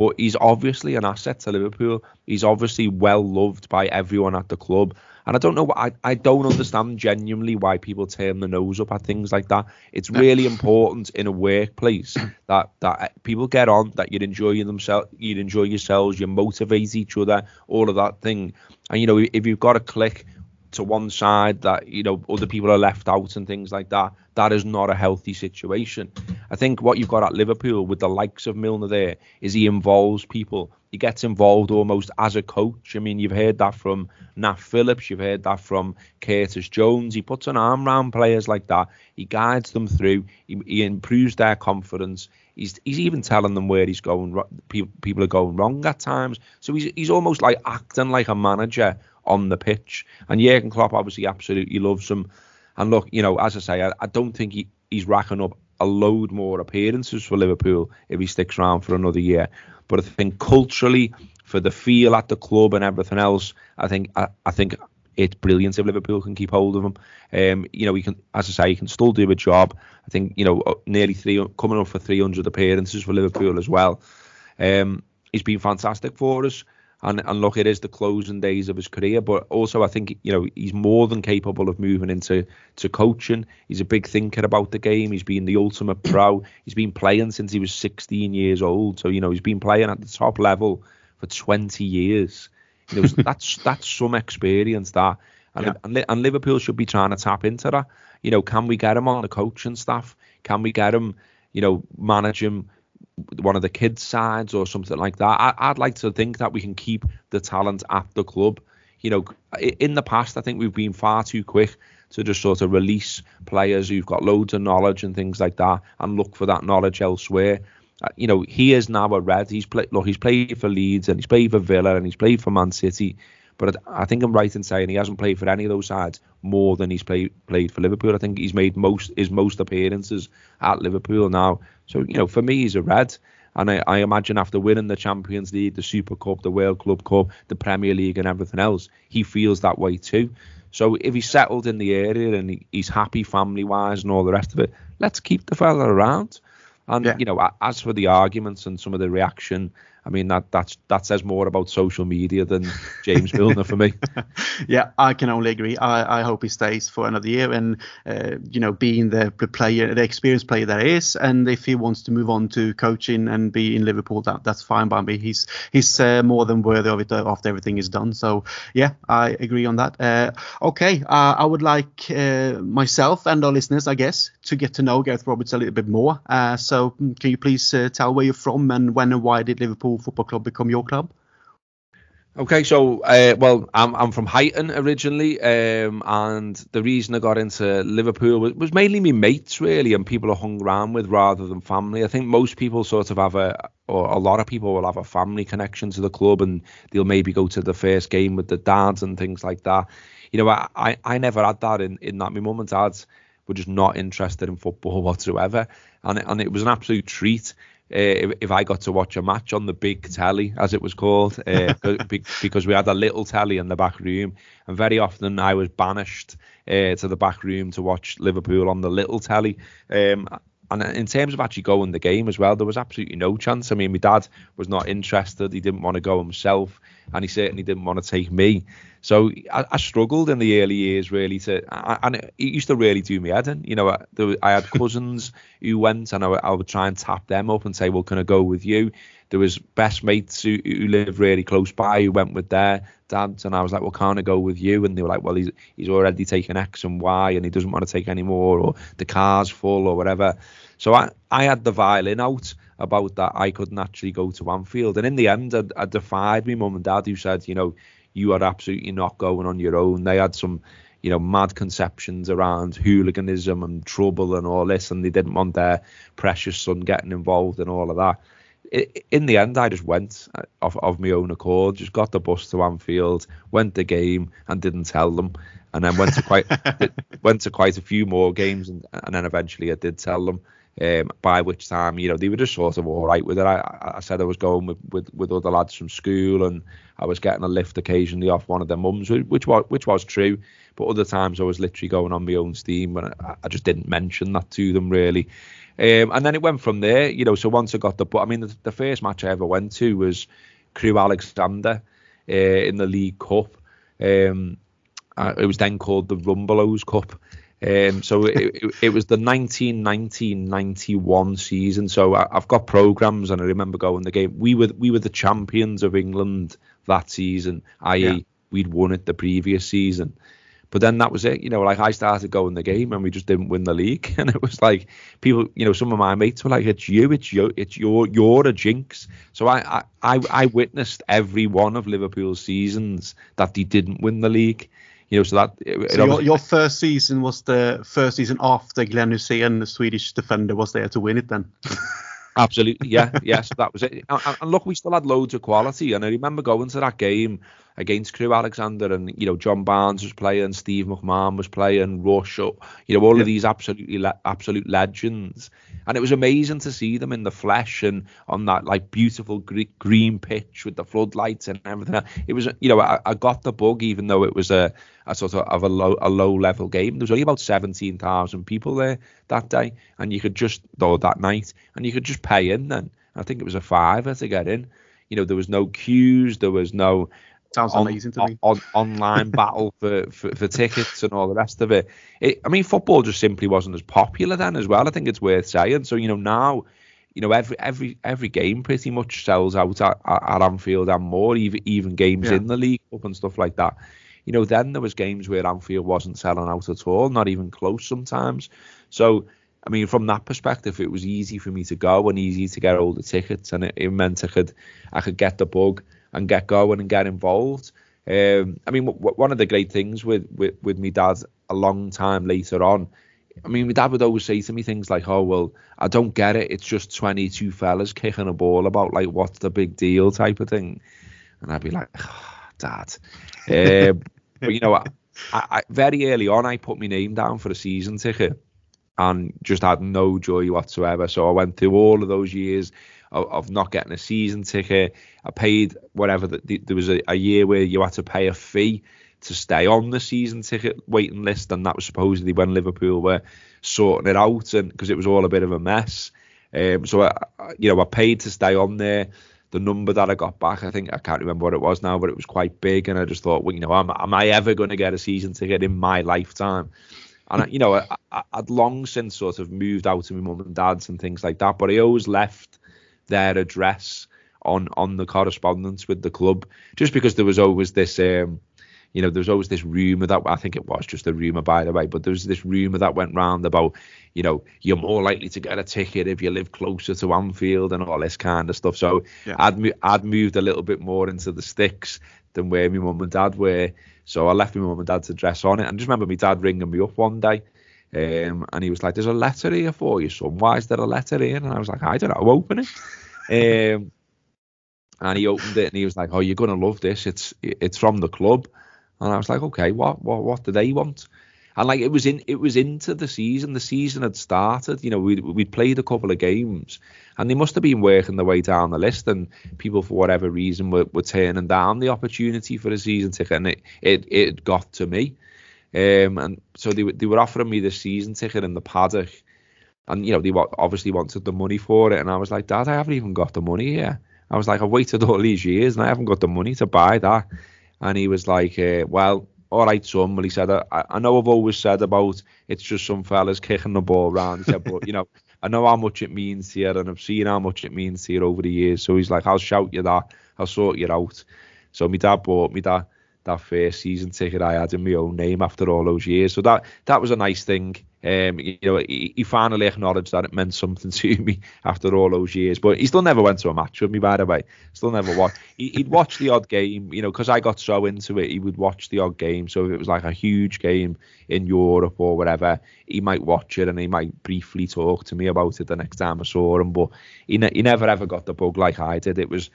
but he's obviously an asset to Liverpool. He's obviously well loved by everyone at the club. And I don't know, I, I don't understand genuinely why people turn the nose up at things like that. It's really important in a workplace that that people get on, that you enjoy themselves, you enjoy yourselves, you motivate each other, all of that thing. And you know, if you've got a click to one side that you know other people are left out and things like that. That is not a healthy situation. I think what you've got at Liverpool with the likes of Milner there is he involves people. He gets involved almost as a coach. I mean, you've heard that from Nat Phillips, you've heard that from Curtis Jones. He puts an arm around players like that. He guides them through. He, he improves their confidence. He's he's even telling them where he's going. People are going wrong at times. So he's he's almost like acting like a manager on the pitch. And Jurgen Klopp obviously absolutely loves him. And look, you know, as I say, I, I don't think he, he's racking up a load more appearances for Liverpool if he sticks around for another year. But I think culturally, for the feel at the club and everything else, I think I, I think it's brilliant if Liverpool can keep hold of him. Um, you know, he can, as I say, he can still do a job. I think you know, uh, nearly three coming up for 300 appearances for Liverpool as well. Um, he's been fantastic for us. And, and look, it is the closing days of his career, but also I think you know he's more than capable of moving into to coaching. He's a big thinker about the game. He's been the ultimate pro. He's been playing since he was 16 years old. So you know he's been playing at the top level for 20 years. You know that's that's some experience that, and, yeah. and and Liverpool should be trying to tap into that. You know, can we get him on the coaching staff? Can we get him? You know, manage him one of the kids' sides or something like that. I, would like to think that we can keep the talent at the club. You know, in the past, I think we've been far too quick to just sort of release players who've got loads of knowledge and things like that and look for that knowledge elsewhere. Uh, you know, he is now a red. He's played. Look, he's played for Leeds and he's played for Villa and he's played for Man City. But I think I'm right in saying he hasn't played for any of those sides more than he's played played for Liverpool. I think he's made most his most appearances at Liverpool now. So you know, for me, he's a red. And I, I imagine after winning the Champions League, the Super Cup, the World Club Cup, the Premier League, and everything else, he feels that way too. So if he's settled in the area and he, he's happy family wise and all the rest of it, let's keep the fella around. And yeah. you know, as for the arguments and some of the reaction, I mean that that's that says more about social media than James Milner for me. yeah, I can only agree. I, I hope he stays for another year and uh, you know being the, player, the experienced player that is, and if he wants to move on to coaching and be in Liverpool, that that's fine by me. He's he's uh, more than worthy of it after everything is done. So yeah, I agree on that. Uh, okay, uh, I would like uh, myself and our listeners, I guess, to get to know Gareth Roberts a little bit more. Uh, so can you please tell where you're from and when and why did Liverpool Football Club become your club? Okay, so uh, well, I'm I'm from Huyton originally, um, and the reason I got into Liverpool was, was mainly my mates really, and people I hung around with rather than family. I think most people sort of have a, or a lot of people will have a family connection to the club, and they'll maybe go to the first game with the dads and things like that. You know, I I, I never had that in in that my mum and dad's were just not interested in football whatsoever, and it, and it was an absolute treat if, if, I got to watch a match on the big telly, as it was called, uh, because we had a little telly in the back room, and very often I was banished uh, to the back room to watch Liverpool on the little telly. Um, and in terms of actually going the game as well, there was absolutely no chance. I mean, my dad was not interested; he didn't want to go himself, and he certainly didn't want to take me. So I, I, struggled in the early years really to, I, and it used to really do me head in. You know, I, there, I had cousins who went, and I, I, would try and tap them up and say, "Well, can I go with you?" There was best mates who, who lived really close by who went with their dads, and I was like, "Well, can't I go with you?" And they were like, "Well, he's he's already taken X and Y, and he doesn't want to take any more, or the car's full, or whatever." So I I had the violin out about that I couldn't actually go to Anfield, and in the end, I, I defied my mum and dad who said, you know you are absolutely not going on your own. They had some, you know, mad conceptions around hooliganism and trouble and all this, and they didn't want their precious son getting involved and all of that. In the end, I just went uh, of, of my own accord, just got the bus to Anfield, went the game, and didn't tell them, and then went to quite went to quite a few more games, and, and then eventually I did tell them. Um, by which time, you know, they were just sort of all right with it. I, I said I was going with, with, with other lads from school and I was getting a lift occasionally off one of their mums, which was which was true. But other times I was literally going on my own steam and I, I just didn't mention that to them really. Um, and then it went from there, you know. So once I got the, I mean, the, the first match I ever went to was Crewe Alexandra uh, in the League Cup. Um, uh, it was then called the Rumbelows Cup. Um, so it, it, it, was the 1990-91 season. So I, have got programs, and I remember going the game. We were we were the champions of England that season, i.e., yeah. we'd won it the previous season. But then that was it, you know. Like I started going the game, and we just didn't win the league, and it was like people, you know, some of my mates were like, "It's you, it's you, it's your, you're a jinx." So I, I, I witnessed every one of Liverpool's seasons that they didn't win the league you know, so that. It, so your, your, first season was the first season after Glenn Hysén, the Swedish defender, was there to win it then. Absolutely, yeah, yes, that was it. And, and, look, we still had loads of quality, and I remember going to that game against Crewe Alexandra, and you know John Barnes was playing, Steve McMahon was playing, Rush, you know all yeah. of these absolutely le- absolute legends, and it was amazing to see them in the flesh and on that like beautiful green pitch with the floodlights and everything. It was, you know, I, I got the bug even though it was a, a sort of, of a low a low level game. There was only about seventeen thousand people there that day, and you could just though that night, and you could just pay in then. I think it was a fiver to get in you know, there was no queues, there was no Sounds on, amazing to me. On, online battle for, for, for, tickets and all the rest of it. it. I mean, football just simply wasn't as popular then as well. I think it's worth saying. So you know now, you know every every every game pretty much sells out at, at Anfield and more, even even games yeah. in the league Cup and stuff like that. You know, then there was games where Anfield wasn't selling out at all, not even close sometimes. So I mean, from that perspective, it was easy for me to go and easy to get all the tickets, and it, it meant I could I could get the bug and get going and get involved. Um, I mean, w- one of the great things with, with, with me dad a long time later on, I mean, my dad would always say to me things like, "Oh, well, I don't get it. It's just 22 fellas kicking a ball about. Like, what's the big deal?" type of thing. And I'd be like, oh, "Dad," um, but you know, I, I, very early on, I put my name down for a season ticket and just had no joy whatsoever. So I went through all of those years of, of not getting a season ticket. I paid whatever. The, there was a, a year where you had to pay a fee to stay on the season ticket waiting list, and that was supposedly when Liverpool were sorting it out, and because it was all a bit of a mess. Um, so I, you know, I paid to stay on there. The number that I got back, I think I can't remember what it was now, but it was quite big, and I just thought, well, you know, am, am I ever going to get a season ticket in my lifetime? And you know, I, would long since sort of moved out to my mum and dad's and things like that, but I always left their address on on the correspondence with the club, just because there was always this. Um, you know, there was always this rumor that I think it was just a rumor, by the way, but there was this rumor that went round about, you know, you're more likely to get a ticket if you live closer to Anfield and all this kind of stuff. So yeah. I'd I'd moved a little bit more into the sticks than where my mum and dad were. So I left my mum and dad's address on it, and just remember my dad ringing me up one day. Um, and he was like, "There's a letter here for you, son. Why is there a letter here?" And I was like, "I don't know. Open it." Um, and he opened it and he was like, "Oh, you're gonna love this. It's it's from the club." And I was like, "Okay, what what what do they want?" And like it was in it was into the season. The season had started. You know, we we played a couple of games, and they must have been working their way down the list. And people, for whatever reason, were, were turning down the opportunity for a season ticket, and it it it got to me. Um, and so they they were offering me the season ticket in the paddock and you know they obviously wanted the money for it, and I was like, Dad, I haven't even got the money here. I was like, I've waited all these years and I haven't got the money to buy that. And he was like, uh, Well, all right, son. Well, he said, I, I know I've always said about it's just some fellas kicking the ball around. He said, but you know, I know how much it means here, and I've seen how much it means here over the years. So he's like, I'll shout you that. I'll sort you out. So my dad bought me that that first season ticket I had in my own name after all those years. So that that was a nice thing. Um, you know, he, he, finally acknowledged that it meant something to me after all those years. But he still never went to a match with me, by the way. Still never watched. He, would watch the odd game, you know, because I got so into it. He would watch the odd game. So if it was like a huge game in Europe or whatever, he might watch it and he might briefly talk to me about it the next time I saw him. But he, ne- he never ever got the bug like I did. It was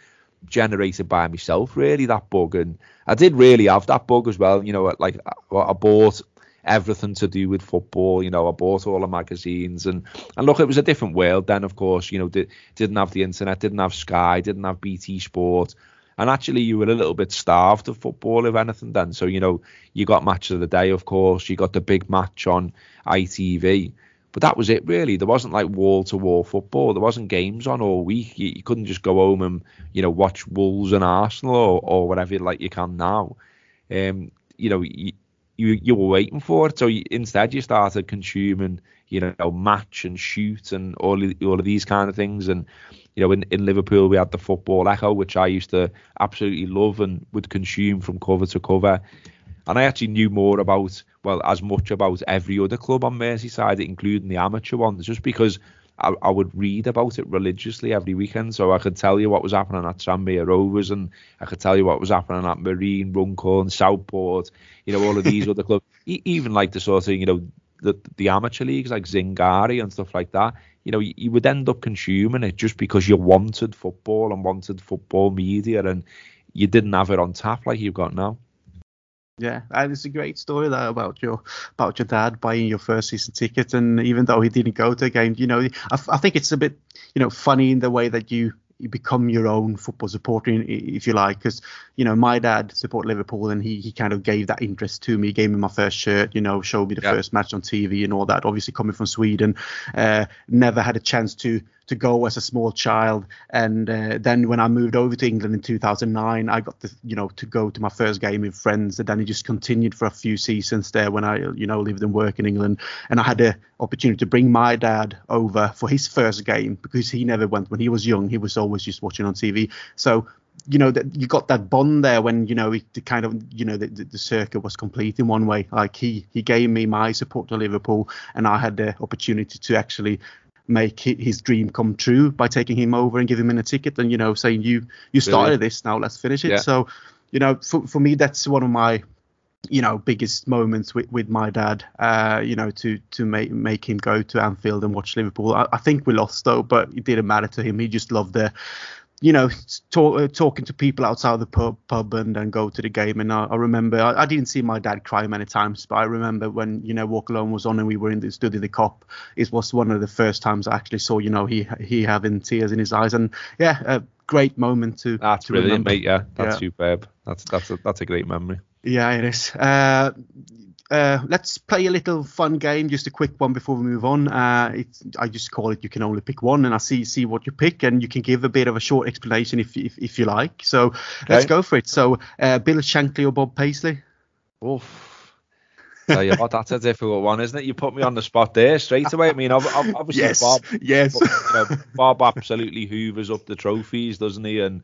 generated by myself, really, that bug. And I did really have that bug as well. You know, like I bought everything to do with football. You know, I bought all the magazines and and look, it was a different world then. Of course, you know, did, didn't have the internet, didn't have Sky, didn't have BT Sport. And actually, you were a little bit starved of football, if anything, then. So, you know, you got match of the day, of course. You got the big match on ITV. But that was it, really. There wasn't like wall to wall football. There wasn't games on all week. You, you, couldn't just go home and, you know, watch Wolves and Arsenal or, or whatever like you can now. Um, you know, you, you you were waiting for it. So you, instead, you started consuming, you know, match and shoot and all of, all of these kind of things. And you know, in, in Liverpool, we had the Football Echo, which I used to absolutely love and would consume from cover to cover. And I actually knew more about, well, as much about every other club on Merseyside, including the amateur ones, just because I, I, would read about it religiously every weekend, so I could tell you what was happening at Tranmere Rovers, and I could tell you what was happening at Marine, Runcorn, Southport, you know, all of these other clubs, even like the sort of, you know, the the amateur leagues like Zingari and stuff like that. You know, you, you would end up consuming it just because you wanted football and wanted football media, and you didn't have it on tap like you've got now. Yeah, and it's a great story there about your about your dad buying your first season ticket, and even though he didn't go to the game, you know, I, I think it's a bit, you know, funny in the way that you you become your own football supporter, if you like. Because you know, my dad support Liverpool, and he he kind of gave that interest to me. Gave me my first shirt, you know, showed me the yeah. first match on TV and all that. Obviously, coming from Sweden, uh, never had a chance to to go as a small child. And uh, then when I moved over to England in 2009, I got the you know to go to my first game with friends, and then it just continued for a few seasons there when I you know lived and worked in England, and I had the opportunity to bring my dad over for his first game because he never went when he was young. He was always just watching on TV. So you know that you got that bond there when you know the kind of you know the, the, circuit was complete in one way like he he gave me my support to liverpool and i had the opportunity to actually make his dream come true by taking him over and giving him a ticket and you know saying you you started really? this now let's finish it yeah. so you know for, for me that's one of my you know biggest moments with, with my dad uh you know to to make make him go to Anfield and watch Liverpool I, I think we lost though but it didn't matter to him he just loved the you know, talk, uh, talking to people outside the pub, pub and then go to the game. And I, I remember I, I, didn't see my dad cry many times, but I remember when you know Walk Alone was on and we were in the study the Kop. It was one of the first times I actually saw you know he he having tears in his eyes, and yeah, a great moment to. That's to brilliant, remember. mate. Yeah, that's yeah. superb. That's that's a, that's a great memory. Yeah, it is. Uh, uh, let's play a little fun game, just a quick one before we move on. Uh, I just call it you can only pick one, and I see see what you pick, and you can give a bit of a short explanation if if, if you like. So okay. let's go for it. So uh, Bill Shankly or Bob Paisley? Oof. Tell you what, that's a difficult one, isn't it? You put me on the spot there straight away. I mean, obviously yes, Bob, yes, Bob, you know, Bob absolutely hoovers up the trophies, doesn't he? And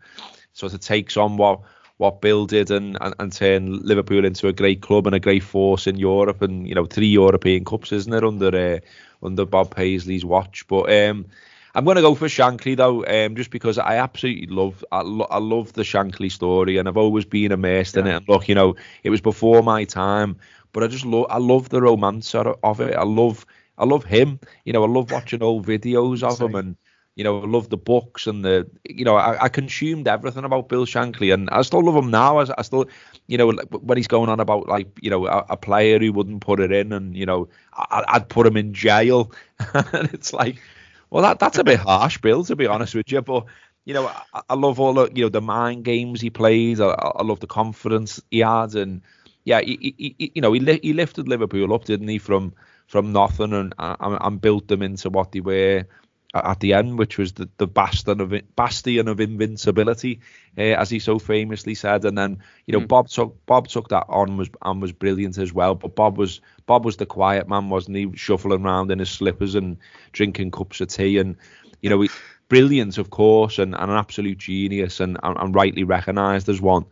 sort of takes on what what Bill did and, and, and turn Liverpool into a great club and a great force in Europe and you know three European Cups, isn't it, under uh, under Bob Paisley's watch? But um, I'm going to go for Shankly though, um, just because I absolutely love I, lo- I love the Shankly story and I've always been immersed yeah. in it. And look, you know, it was before my time, but I just love I love the romance of it. I love I love him. You know, I love watching old videos of him and you know, I love the books and the, you know, I, I, consumed everything about Bill Shankly, and I still love him now. I, I still, you know, when he's going on about like, you know, a, a player who wouldn't put it in, and you know, I, would put him in jail, and it's like, well, that that's a bit harsh, Bill, to be honest with you, but. You know, I, I love all the you know the mind games he plays. I, I love the confidence he had, and yeah, he, he, he you know he he lifted Liverpool up, didn't he, from from nothing, and and, and built them into what they were at the end, which was the, the bastion of bastion of invincibility, uh, as he so famously said. And then you know mm. Bob took Bob took that on was and was brilliant as well. But Bob was Bob was the quiet man, wasn't he? Shuffling around in his slippers and drinking cups of tea, and you know, brilliant of course, and, and an absolute genius, and, and, and rightly recognised as one.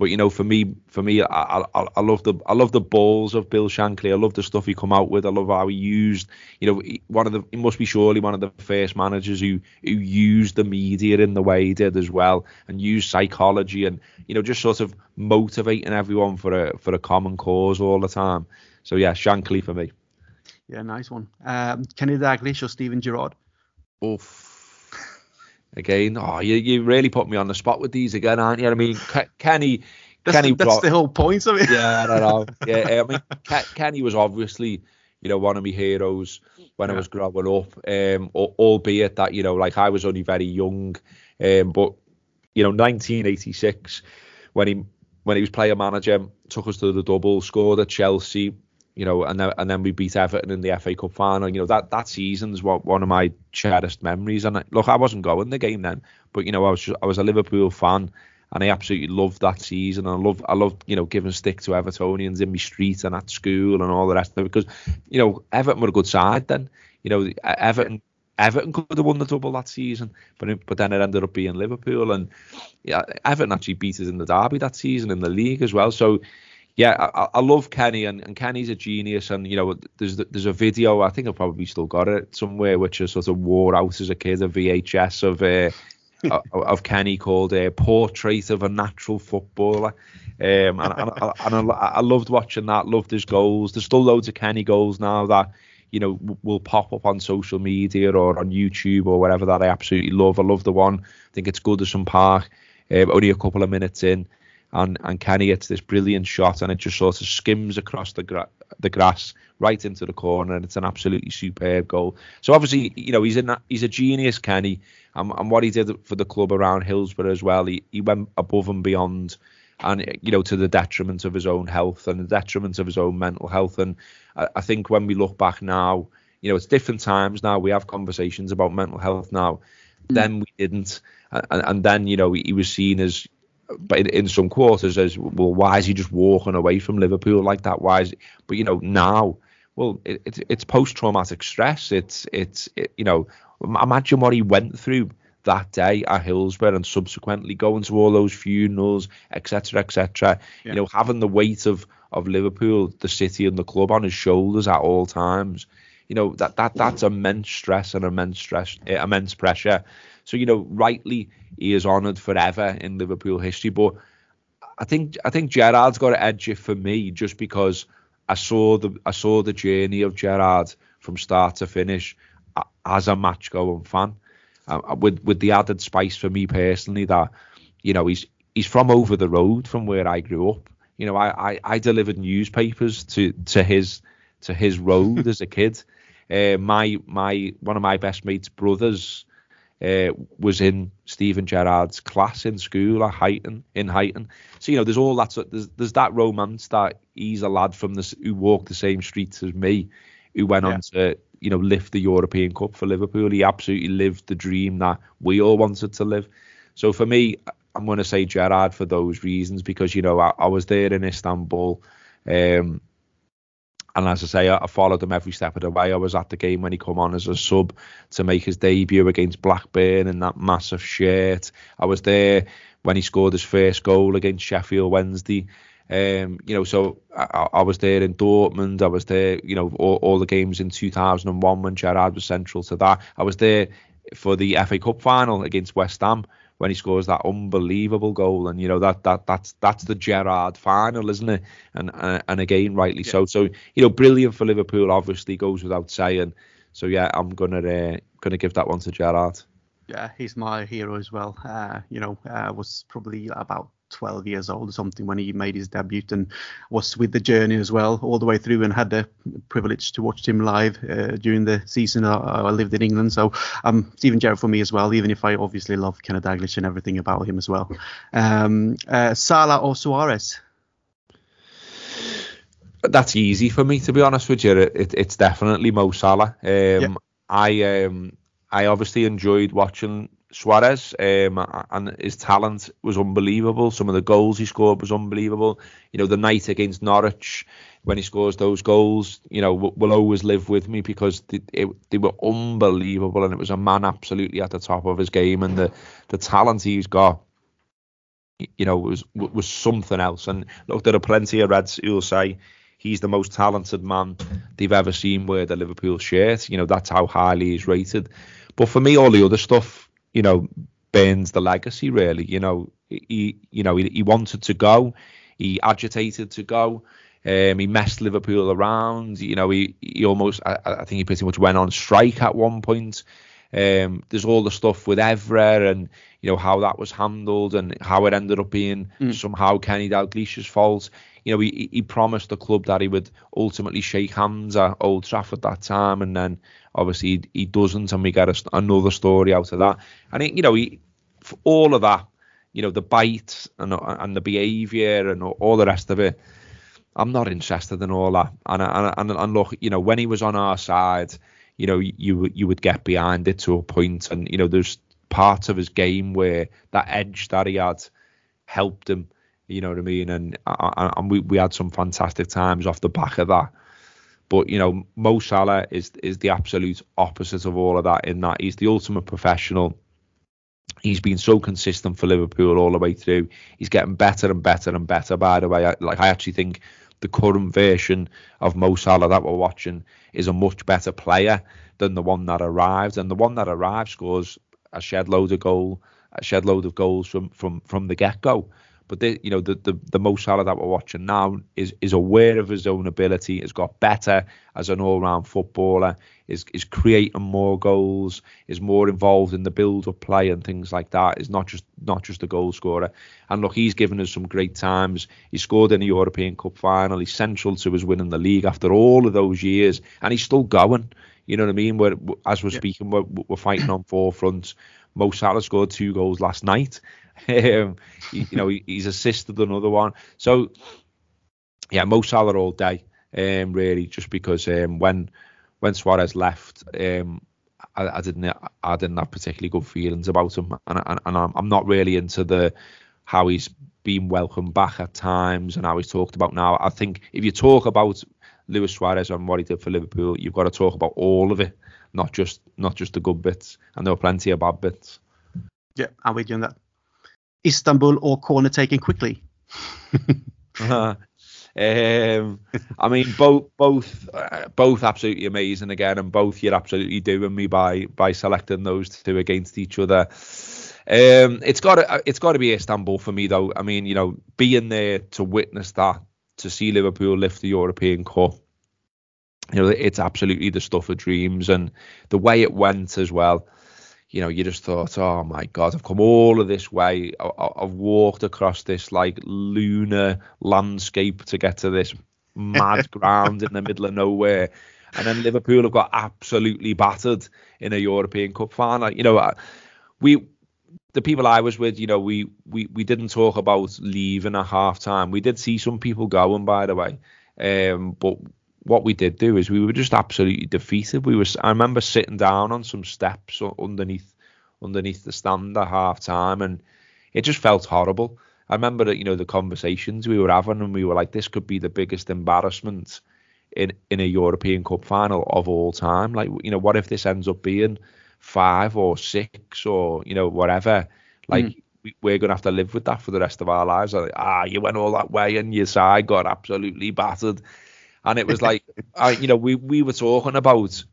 But you know, for me, for me, I, I, I love the I love the balls of Bill Shankly. I love the stuff he come out with. I love how he used, you know, one of the he must be surely one of the first managers who who used the media in the way he did as well, and used psychology and you know just sort of motivating everyone for a for a common cause all the time. So yeah, Shankly for me. Yeah, nice one. Um, Kenny Dalglish or Steven Gerrard? Oof again. Oh, you, you really put me on the spot with these again, aren't you? I mean, Kenny. That's, Kenny the, that's brought, the whole point of it. Yeah, I don't know. Yeah, I mean, Kenny was obviously, you know, one of my heroes when yeah. I was growing up. Um, albeit that you know, like I was only very young, um, but you know, 1986 when he when he was player manager, took us to the double, scored at Chelsea, you know, and then and then we beat Everton in the FA Cup final. You know that that season's what one of my cherished memories. And look, I wasn't going the game then, but you know, I was just, I was a Liverpool fan, and I absolutely loved that season. And I love I love you know giving stick to Evertonians in my street and at school and all the rest of it because you know Everton were a good side then. You know Everton. Everton could have won the double that season, but but then it ended up being Liverpool, and yeah, Everton actually beat us in the derby that season in the league as well. So yeah, I, I, love Kenny, and, and Kenny's a genius. And you know, there's there's a video I think I've probably still got it somewhere, which is sort of wore out as a kid, a VHS of uh, of Kenny called a uh, "Portrait of a Natural Footballer." Um, and, and, and I, I, loved watching that. Loved his goals. There's still loads of Kenny goals now that you know will pop up on social media or on YouTube or whatever that I absolutely love. I love the one. I think it's Goodison Park. Um, only a couple of minutes in and and Kenny hits this brilliant shot, and it just sort of skims across the gra- the grass right into the corner, and it's an absolutely superb goal. So obviously, you know, he's in he's a genius, Kenny, and, and what he did for the club around Hillsborough as well, he he went above and beyond. And you know, to the detriment of his own health and the detriment of his own mental health. And I, I think when we look back now, You know, it's different times now. We have conversations about mental health now. Mm. Then we didn't, and, and then you know he was seen as but in, in, some quarters as well why is he just walking away from liverpool like that why is it? but you know now well it, it, it's post-traumatic stress it's it's it, you know imagine what he went through that day at Hillsborough and subsequently going to all those funerals, etc., etc. Yeah. You know, having the weight of of Liverpool, the city, and the club on his shoulders at all times. You know that that that's immense stress and immense stress, uh, immense pressure. So you know, rightly he is honoured forever in Liverpool history. But I think I think Gerrard's got to edge it for me just because I saw the I saw the journey of Gerrard from start to finish as a match going fan. Uh, with with the added spice for me personally that you know he's he's from over the road from where I grew up. You know, I I, I delivered newspapers to to his to his road as a kid. Uh, my my one of my best mates' brothers uh, was in Steven Gerrard's class in school at Huyton in Huyton. So you know, there's all that. There's there's that romance that he's a lad from this who walked the same streets as me, who went yeah. on to you know, lift the European Cup for Liverpool. He absolutely lived the dream that we all wanted to live. So for me, I'm going to say Gerrard for those reasons because you know I, I was there in Istanbul, um, and as I say, I, I, followed him every step of the way. I was at the game when he come on as a sub to make his debut against Blackburn in that massive shirt. I was there when he scored his first goal against Sheffield Wednesday. Um, you know, so I, I, was there in Dortmund. I was there, you know, all, all, the games in 2001 when Gerrard was central to that. I was there for the FA Cup final against West Ham when he scores that unbelievable goal, and you know that that that's that's the Gerrard final, isn't it? And uh, and again, rightly yeah. so. So you know, brilliant for Liverpool. Obviously, goes without saying. So yeah, I'm gonna uh, gonna give that one to Gerrard. Yeah, he's my hero as well. Uh, you know, uh, was probably about 12 years old or something when he made his debut and was with the journey as well all the way through and had the privilege to watch him live uh, during the season I, I, lived in England. So um, Steven Gerrard for me as well, even if I obviously love Kenneth Dalglish and everything about him as well. Um, uh, Salah or Suarez? That's easy for me to be honest with you. It, it's definitely Mo Salah. Um, yeah. I um, I obviously enjoyed watching Suarez, um, and his talent was unbelievable. Some of the goals he scored was unbelievable. You know, the night against Norwich when he scores those goals, you know, will, always live with me because they, it, they were unbelievable, and it was a man absolutely at the top of his game, and the the talent he's got, you know, was was something else. And look, there are plenty of Reds who'll say he's the most talented man they've ever seen wear the Liverpool shirt. You know, that's how highly he's rated. But for me, all the other stuff you know, burns the legacy really. You know, he you know he, he wanted to go, he agitated to go. Um, he messed Liverpool around. You know, he he almost I, I think he pretty much went on strike at one point. Um, there's all the stuff with Evra and you know how that was handled and how it ended up being mm. somehow Kenny Dalglish's fault. You know, he, he promised the club that he would ultimately shake hands at Old Trafford that time, and then obviously he, he doesn't, and we get a, another story out of that. And he, you know, he, all of that, you know, the bite and and the behaviour and all the rest of it. I'm not interested in all that. And and and, look, you know, when he was on our side, you know, you you would get behind it to a point, and you know, there's parts of his game where that edge that he had helped him. You know what I mean? And and we we had some fantastic times off the back of that. But you know, Mo Salah is is the absolute opposite of all of that. In that he's the ultimate professional. He's been so consistent for Liverpool all the way through. He's getting better and better and better. By the way, I, like I actually think the current version of Mo Salah that we're watching is a much better player than the one that arrived. And the one that arrived scores a shed load of goal, a shed load of goals from from from the get go. But the, you know, the, the the Mo Salah that we're watching now is is aware of his own ability, has got better as an all-round footballer, is is creating more goals, is more involved in the build-up play and things like that. Is not just not just a goal scorer. And look, he's given us some great times. He scored in the European Cup final. He's central to us winning the league after all of those years, and he's still going. You know what I mean? We're, as we're yeah. speaking, we're, we're fighting on four fronts. Mo Salah scored two goals last night. Um, you know, he's assisted another one. So, yeah, Mo Salah all day, um, really, just because um, when when Suarez left, um, I, I, didn't I didn't have particularly good feelings about him, and, and, and I'm, I'm not really into the how he's been welcomed back at times and how he's talked about now. I think if you talk about Luis Suarez and what he did for Liverpool, you've got to talk about all of it, not just not just the good bits. And there were plenty of bad bits. Yeah, I'm with you on that. Istanbul or corner taken quickly? uh, um, I mean, both both uh, both absolutely amazing again, and both you're absolutely doing me by by selecting those two against each other. Um, it's got to it's got to be Istanbul for me though. I mean, you know, being there to witness that, to see Liverpool lift the European Cup, you know, it's absolutely the stuff of dreams, and the way it went as well you know, you just thought, oh my God, I've come all of this way. I, have walked across this like lunar landscape to get to this mad ground in the middle of nowhere. And then Liverpool have got absolutely battered in a European Cup final. You know, we, the people I was with, you know, we, we, we didn't talk about leaving at half time. We did see some people going, by the way. Um, but what we did do is we were just absolutely defeated. We was I remember sitting down on some steps underneath underneath the stand at half time and it just felt horrible. I remember that, you know, the conversations we were having and we were like, this could be the biggest embarrassment in in a European Cup final of all time. Like, you know, what if this ends up being five or six or, you know, whatever? Like mm. we, are gonna have to live with that for the rest of our lives. Like, ah, you went all that way and your side got absolutely battered and it was like, I, you know, we we were talking about,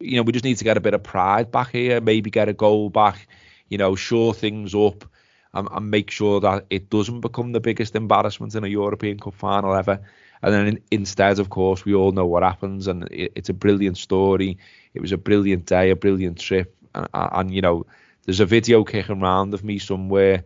you know, we just need to get a bit of pride back here, maybe get a goal back, you know, shore things up, and, and make sure that it doesn't become the biggest embarrassment in a European Cup final ever. And then in, instead, of course, we all know what happens, and it, it's a brilliant story. It was a brilliant day, a brilliant trip, and, and you know, there's a video kicking around of me somewhere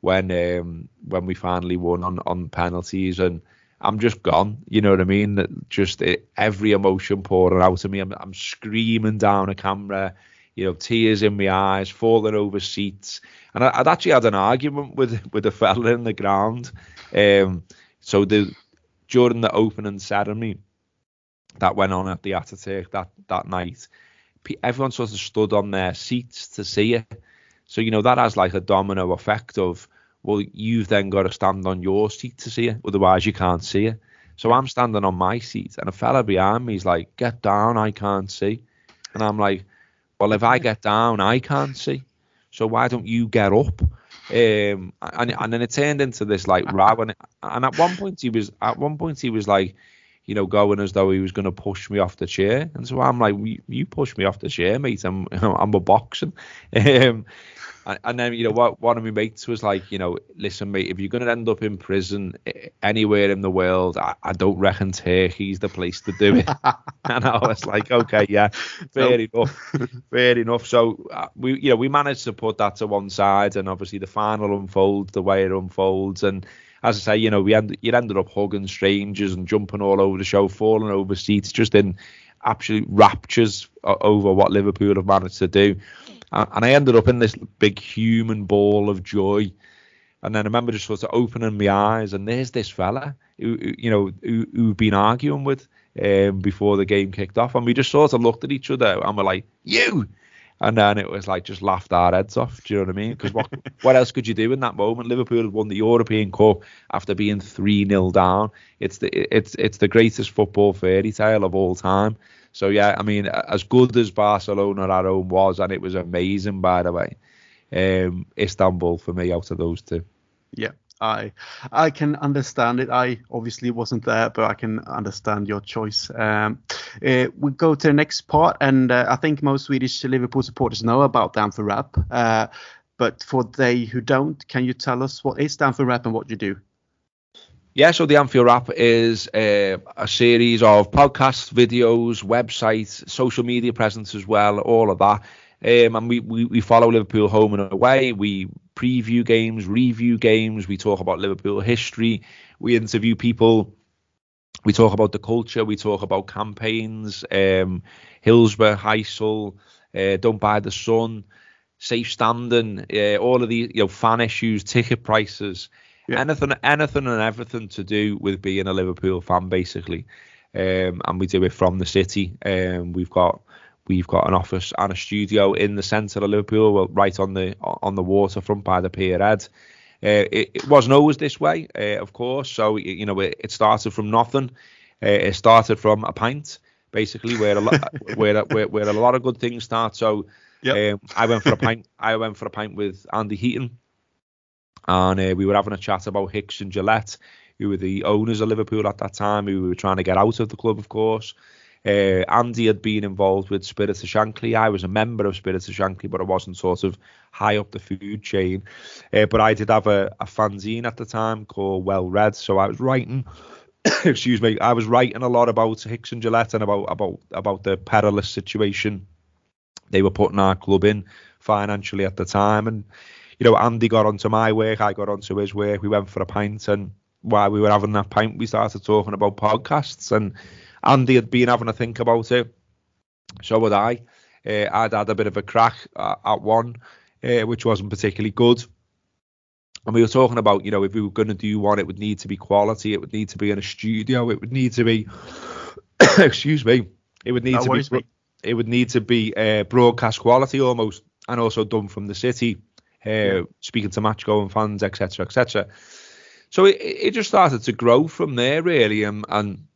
when um, when we finally won on on penalties and I'm just gone. You know what I mean? Just it, every emotion pouring out of me. I'm, I'm screaming down a camera, you know, tears in my eyes, falling over seats. And I, would actually had an argument with with a fella in the ground. Um, so the during the opening ceremony that went on at the Ataturk that that night, everyone sort of stood on their seats to see it. So you know that has like a domino effect of well, you've then got to stand on your seat to see it, otherwise you can't see it. So I'm standing on my seat, and a fella behind me is like, "Get down, I can't see," and I'm like, "Well, if I get down, I can't see. So why don't you get up?" Um, and and then it turned into this like row, and, and at one point he was at one point he was like, you know, going as though he was going to push me off the chair, and so I'm like, "You push me off the chair, mate. I'm I'm a boxing." Um, and, and then, you know, what one of my mates was like, you know, listen, mate, if you're going to end up in prison anywhere in the world, I, I don't reckon Turkey's the place to do it. and I was like, okay, yeah, fair enough, fair enough. So uh, we, you know, we managed to put that to one side, and obviously the final unfolds the way it unfolds, and as I say, you know, we end, you ended up hugging strangers and jumping all over the show, falling over seats, just in absolute raptures over what Liverpool have managed to do and I ended up in this big human ball of joy. And then I remember just sort of opening my eyes, and there's this fella who, you know, who, who'd been arguing with um, before the game kicked off, and we just sort of looked at each other and we're like, "You," and then it was like just laughed our heads off. Do you know what I mean? Because what what else could you do in that moment? Liverpool had won the European Cup after being three 0 down. It's the it's it's the greatest football fairy tale of all time. So yeah, I mean, as good as Barcelona at home was, and it was amazing by the way, um, Istanbul for me out of those two. Yeah, I I can understand it. I obviously wasn't there, but I can understand your choice. Um, uh, we go to the next part, and uh, I think most Swedish Liverpool supporters know about the Anfield Wrap. Uh, but for they who don't, can you tell us what is the Anfield Wrap and what you do? Yeah, so the Anfield Wrap is uh, a series of podcasts, videos, websites, social media presence as well, all of that. Um, and we, we, we follow Liverpool home and away. We preview games, review games. We talk about Liverpool history. We interview people. We talk about the culture. We talk about campaigns. Um, Hillsborough, Heysel, uh, Don't Buy the Sun, Safe Standing, uh, all of the you know fan issues, ticket prices. Yeah. Anything, anything and everything to do with being a Liverpool fan, basically. um, and we do it from the city. Um, we've got we've got an office and a studio in the centre of Liverpool, right on the on the waterfront by the pier head. Uh, it, it, wasn't always this way, uh, of course. So you know, it, it started from nothing. Uh, it started from a pint, basically, where a lot where, where where a lot of good things start. So yep. um, I went for a pint. I went for a pint with Andy Heaton, and uh, we were having a chat about Hicks and Gillett, who were the owners of Liverpool at that time, who we were trying to get out of the club, of course. Uh, Andy had been involved with Spirits of Shankly. I was a member of Spirits of Shankly, but I wasn't sort of high up the food chain. Uh, but I did have a, a fanzine at the time called Well Red, so I was writing. excuse me, I was writing a lot about Hicks and Gillett and about about about the perilous situation they were putting our club in financially at the time. And you know, Andy got onto my work, I got onto his work. We went for a pint, and while we were having that pint, we started talking about podcasts and Andy had been having a think about it. So would I. Uh, I'd had a bit of a crack at, at one, uh, which wasn't particularly good. And we were talking about, you know, if we were going to do one, it would need to be quality. It would need to be in a studio. It would need to be, excuse me, it would need no, to be, it would need to be uh, broadcast quality almost, and also done from the city, uh, speaking to match going fans, etc., etc. So it, it just started to grow from there really, and, and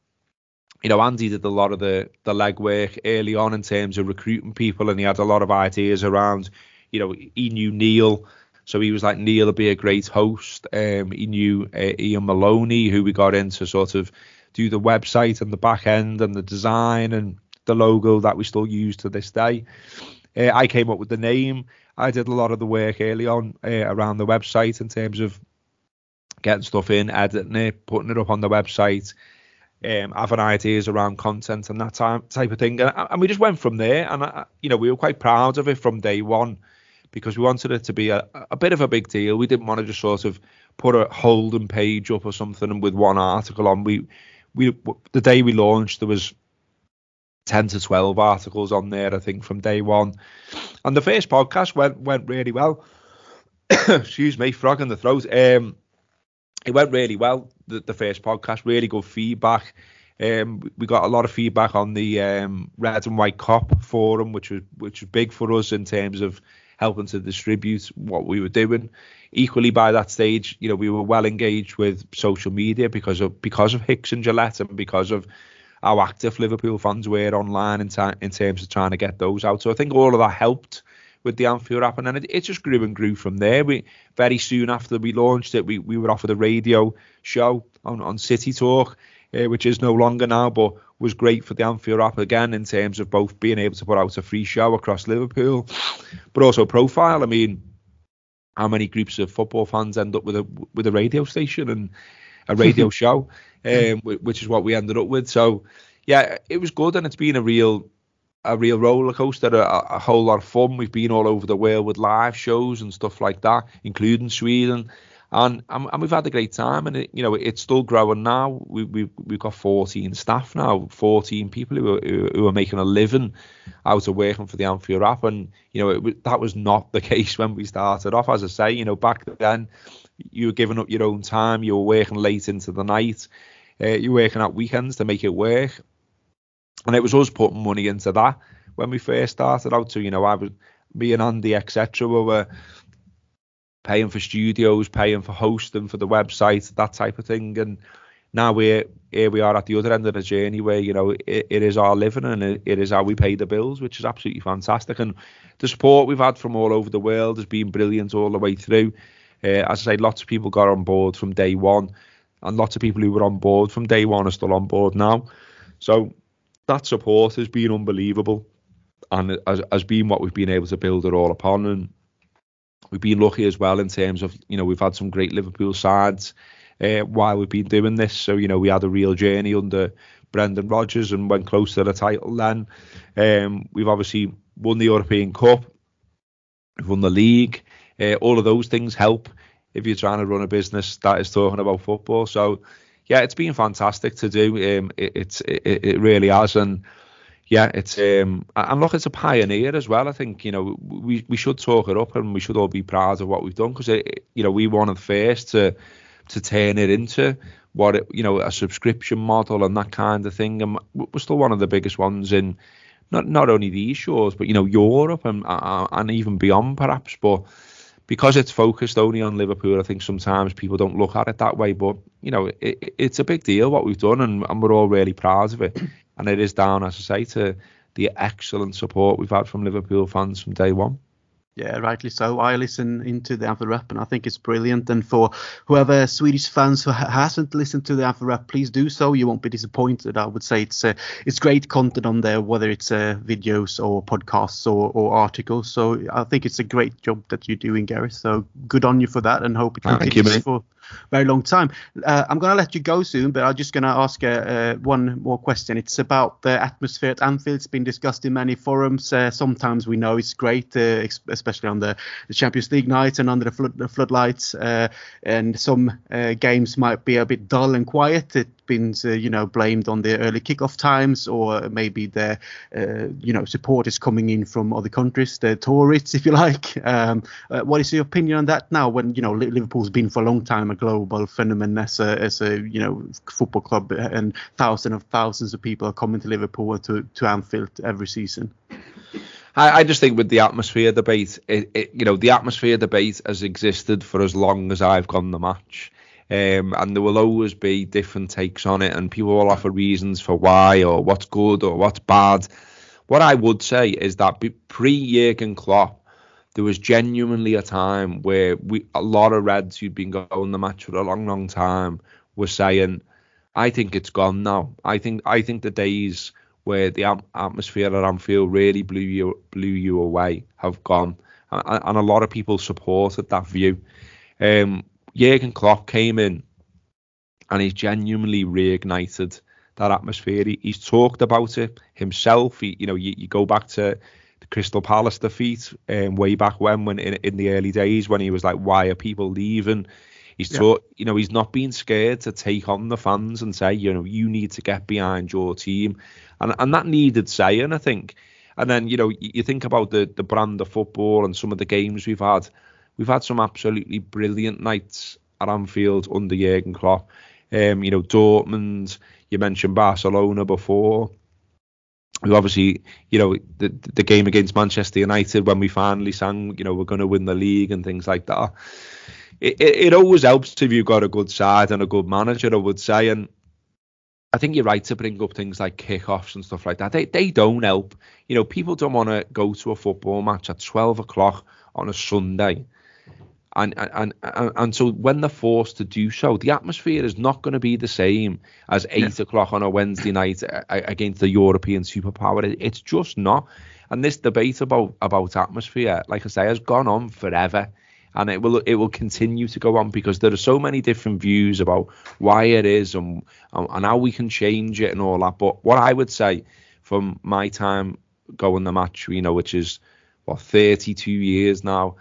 you know, Andy did a lot of the the legwork early on in terms of recruiting people, and he had a lot of ideas around. You know, he knew Neil, so he was like Neil would be a great host. Um, he knew uh, Ian Maloney, who we got in to sort of do the website and the back end and the design and the logo that we still use to this day. Uh, I came up with the name. I did a lot of the work early on uh, around the website in terms of getting stuff in, editing it, putting it up on the website, um, having ideas around content and that type type of thing. And, and we just went from there. And uh, you know, we were quite proud of it from day one because we wanted it to be a, a bit of a big deal. We didn't want to just sort of put a holding page up or something with one article on. We we the day we launched there was 10 to 12 articles on there, I think, from day one. And the first podcast went went really well. Excuse me, frog in the throat. Um, it went really well. The, the first podcast, really good feedback. Um, we got a lot of feedback on the um, Red and White Kop forum, which was which was big for us in terms of helping to distribute what we were doing. Equally, by that stage, you know, we were well engaged with social media because of because of Hicks and Gillett and because of how active Liverpool fans were online in, ta- in terms of trying to get those out. So I think all of that helped with the Anfield Wrap, and then it, it, just grew and grew from there. We very soon after we launched it, we, we were offered a radio show on, on City Talk, uh, which is no longer now, but was great for the Anfield Wrap again in terms of both being able to put out a free show across Liverpool, but also profile. I mean, how many groups of football fans end up with a with a radio station and a radio show, um, which is what we ended up with. So yeah, it was good, and it's been a real a real roller coaster, a, a, whole lot of fun. We've been all over the world with live shows and stuff like that, including Sweden, and and, and we've had a great time. And it, you know, it's still growing now. We we we've got 14 staff now, 14 people who are, who are making a living out of working for the Anfield Wrap. And you know, it, that was not the case when we started off. As I say, you know, back then you were giving up your own time, you were working late into the night. Uh, you're working at weekends to make it work, and it was us putting money into that when we first started out. So you know, I was me and Andy etc. We were paying for studios, paying for hosting for the website, that type of thing, and now we're here we are at the other end of the journey where you know it, it is our living and it, it is how we pay the bills which is absolutely fantastic and the support we've had from all over the world has been brilliant all the way through uh, as i say lots of people got on board from day one and lots of people who were on board from day one are still on board now so that support has been unbelievable and has, has been what we've been able to build it all upon. And we've been lucky as well in terms of, you know, we've had some great Liverpool sides uh, while we've been doing this. So, you know, we had a real journey under Brendan Rodgers and went close to the title then. Um, we've obviously won the European Cup, we've won the league. Uh, all of those things help if you're trying to run a business that is talking about football. So, yeah, it's been fantastic to do. Um, it, it's it, it really has, and yeah, it's um, and look, it's a pioneer as well. I think you know we we should talk it up, and we should all be proud of what we've done because you know we the first to to turn it into what it, you know a subscription model and that kind of thing. And we're still one of the biggest ones in not not only these shores but you know Europe and uh, and even beyond perhaps. But because it's focused only on Liverpool, I think sometimes people don't look at it that way. But you know, it, it's a big deal what we've done, and, and we're all really proud of it. And it is down, as I say, to the excellent support we've had from Liverpool fans from day one. Yeah, rightly so. I listen into the Anfield Wrap and I think it's brilliant. And for whoever Swedish fans who hasn't listened to the Anfield Wrap, please do so. You won't be disappointed. I would say it's uh, it's great content on there, whether it's uh, videos or podcasts or, or articles. So I think it's a great job that you're doing, Gareth. So good on you for that, and hope it continues you, for very long time. Uh, I'm going to let you go soon, but I'm just going to ask uh, uh, one more question. It's about the atmosphere at Anfield. It's been discussed in many forums. Uh, sometimes we know it's great, uh, especially on the, Champions League nights and under the, flood, the floodlights. And some games might be a bit dull and quiet. It been uh, you know blamed on the early kickoff times or maybe their uh, you know support is coming in from other countries the tourists if you like um, uh, what is your opinion on that now when you know Liverpool's been for a long time a global phenomenon as a as a you know football club and thousands of thousands of people are coming to Liverpool to to Anfield every season I, I just think with the atmosphere debate, it, it, you know, the atmosphere debate has existed for as long as I've gone the match. Um, and there will always be different takes on it, and people will offer reasons for why or what's good or what's bad. What I would say is that pre Jurgen Klopp, there was genuinely a time where we a lot of Reds who'd been going the match for a long, long time were saying, "I think it's gone now. I think I think the days where the atmosphere at Anfield really blew you blew you away have gone." And, a lot of people supported that view. Um, Jurgen Klopp came in and he's genuinely reignited that atmosphere. He, he's talked about it himself. He, you know, you, you go back to the Crystal Palace defeat um, way back when, when in, in the early days, when he was like, "Why are people leaving?" He's yeah. taught, you know, he's not being scared to take on the fans and say, you know, you need to get behind your team, and and that needed saying, I think. And then, you know, you, you think about the the brand of football and some of the games we've had we've had some absolutely brilliant nights at Anfield under Jurgen Klopp. Um, you know, Dortmund, you mentioned Barcelona before. We obviously, you know, the the game against Manchester United when we finally sang, you know, we're going to win the league and things like that. It, it, it always helps if you've got a good side and a good manager, I would say. And I think you're right to bring up things like kickoffs and stuff like that. They they don't help. You know, people don't want to go to a football match at 12 o'clock on a Sunday and, and and and so when they're forced to do so, the atmosphere is not going to be the same as eight yeah. o'clock on a Wednesday night uh, against the European superpower. It's just not. And this debate about about atmosphere, like I say, has gone on forever, and it will it will continue to go on because there are so many different views about why it is and and how we can change it and all that. But what I would say from my time going the match, you know, which is what 32 years now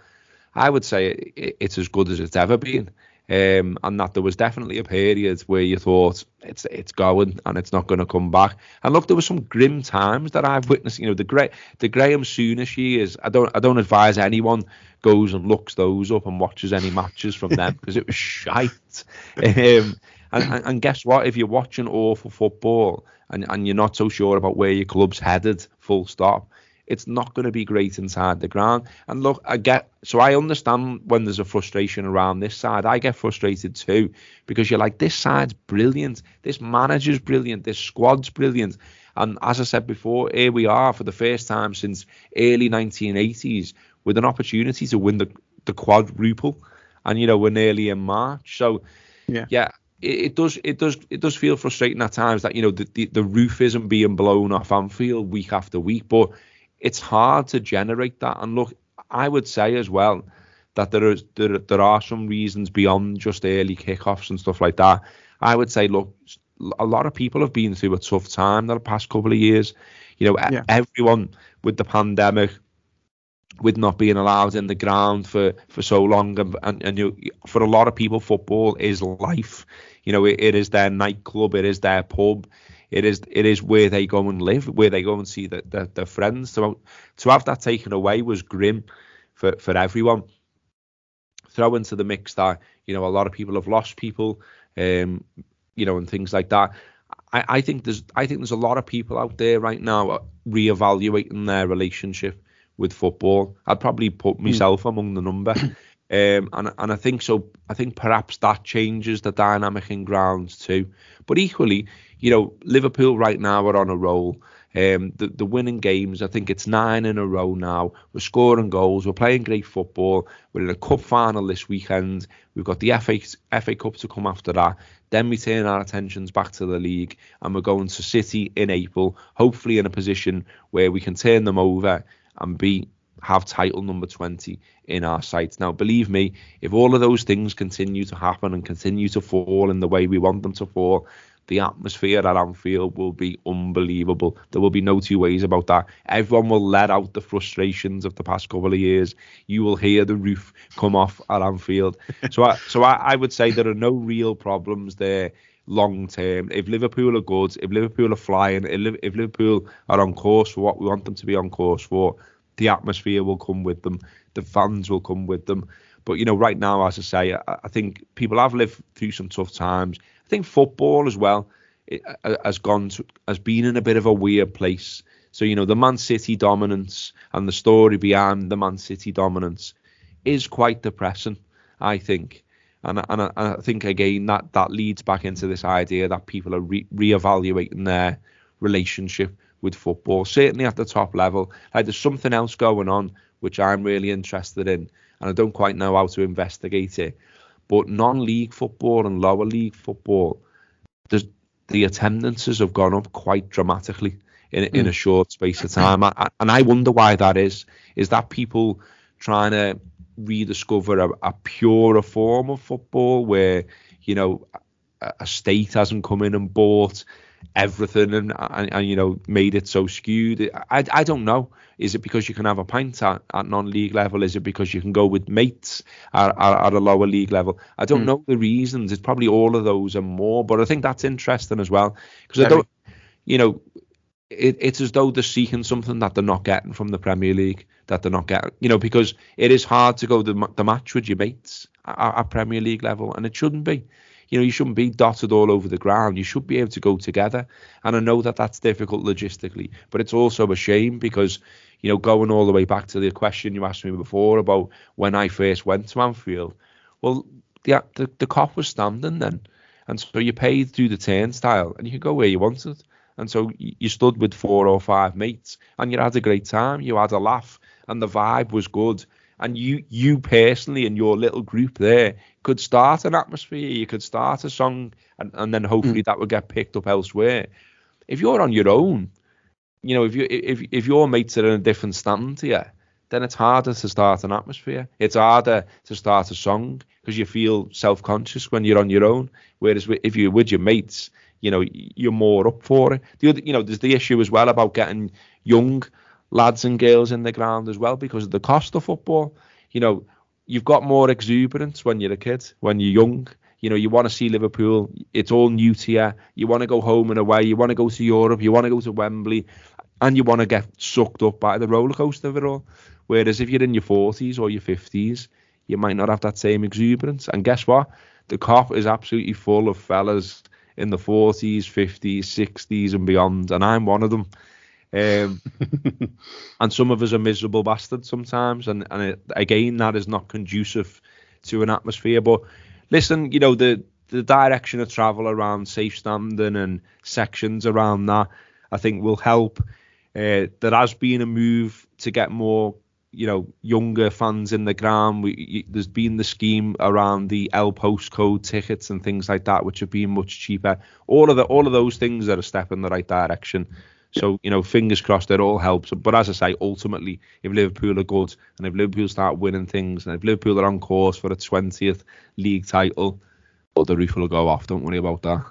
I would say it, it's as good as it's ever been. Um, and that there was definitely a period where you thought it's it's going and it's not going to come back. And look, there were some grim times that I've witnessed. You know, the great the Graeme Souness years. I don't I don't advise anyone goes and looks those up and watches any matches from them because it was shite. Um, and, and guess what? If you're watching awful football and, and you're not so sure about where your club's headed, full stop, it's not going to be great inside the ground. And look, I get so I understand when there's a frustration around this side. I get frustrated too because you're like, this side's brilliant, this manager's brilliant, this squad's brilliant. And as I said before, here we are for the first time since early 1980s with an opportunity to win the, the quadruple. And you know, we're nearly in March. So yeah. yeah it, it, does it does it does feel frustrating at times that you know the, the, the roof isn't being blown off Anfield week after week, but it's hard to generate that. And look, I would say as well that there is there, there are some reasons beyond just early kickoffs and stuff like that. I would say, look, a lot of people have been through a tough time the past couple of years. You know, yeah. everyone with the pandemic, with not being allowed in the ground for, for so long, and, and, and you, for a lot of people, football is life. You know, it, it is their nightclub, it is their pub, it is it is where they go and live, where they go and see the, the, their friends. So to have that taken away was grim for, for everyone. Throw into the mix that you know a lot of people have lost people. Um, you know, and things like that. I, I think there's I think there's a lot of people out there right now reevaluating their relationship with football. I'd probably put hmm. myself mm. among the number. Um, and and I think so. I think perhaps that changes the dynamic in grounds too. But equally, you know, Liverpool right now are on a roll. Um, the, the winning games, I think it's nine in a row now. We're scoring goals. We're playing great football. We're in a cup final this weekend. We've got the FA, FA Cup to come after that. Then we turn our attentions back to the league and we're going to City in April, hopefully in a position where we can turn them over and be have title number 20 in our sights. Now, believe me, if all of those things continue to happen and continue to fall in the way we want them to fall, the atmosphere at Anfield will be unbelievable. There will be no two ways about that. Everyone will let out the frustrations of the past couple of years. You will hear the roof come off at Anfield. so, I, so I, I would say there are no real problems there long term. If Liverpool are good, if Liverpool are flying, if Liverpool are on course for what we want them to be on course for, the atmosphere will come with them. The fans will come with them. But you know, right now, as I say, I, I think people have lived through some tough times. I think football as well it, has gone to, has been in a bit of a weird place. So you know the Man City dominance and the story behind the Man City dominance is quite depressing, I think. And and I, I think again that that leads back into this idea that people are re- reevaluating their relationship with football, certainly at the top level. Like there's something else going on which I'm really interested in, and I don't quite know how to investigate it. But non-league football and lower league football, the attendances have gone up quite dramatically in, mm. in a hmm. short space of time. I, and I wonder why that is. Is that people trying to rediscover a, a purer form of football where, you know, a, a state hasn't come in and bought everything and, and, and, you know made it so skewed. I, I don't know. Is it because you can have a pint at, at non-league level? Is it because you can go with mates at, at, at a lower league level? I don't mm. know the reasons. It's probably all of those and more. But I think that's interesting as well because I don't, you know, it, it's as though they're seeking something that they're not getting from the Premier League. That they're not getting, you know, because it is hard to go the, the match with your mates at, at Premier League level, and it shouldn't be you know, you shouldn't be dotted all over the ground. You should be able to go together. And I know that that's difficult logistically, but it's also a shame because, you know, going all the way back to the question you asked me before about when I first went to Anfield, well, the the, the Kop was standing then, and so you paid through the turnstile, and you could go where you wanted. And so you stood with four or five mates, and you had a great time. You had a laugh, and the vibe was good and you you personally and your little group there could start an atmosphere you could start a song and, and then hopefully mm. that would get picked up elsewhere. If you're on your own you know if you if if your mates are in a different stand to you then it's harder to start an atmosphere. It's harder to start a song because you feel self-conscious when you're on your own. Whereas if you're with your mates you know you're more up for it. The other you know there's the issue as well about getting young lads and girls in the ground as well because of the cost of football. You know, you've got more exuberance when you're a kid, when you're young. You know, you want to see Liverpool. It's all new to you. You want to go home and away. You want to go to Europe. You want to go to Wembley, and you want to get sucked up by the roller coaster of it all. Whereas if you're in your 40s or your 50s, you might not have that same exuberance. And guess what? The Kop is absolutely full of fellas in the 40s, 50s, 60s, and beyond, and I'm one of them. Um, and some of us are miserable bastards sometimes, and and it, again that is not conducive to an atmosphere. But listen, you know the the direction of travel around safe standing and sections around that, I think will help. Uh, there has been a move to get more, you know, younger fans in the ground. We, there's been the scheme around the L postcode tickets and things like that, which have been much cheaper. All of the all of those things are a step in the right direction. So, you know, fingers crossed it all helps. But as I say, ultimately, if Liverpool are good and if Liverpool start winning things and if Liverpool are on course for a 20th league title, well, the roof will go off. Don't worry about that.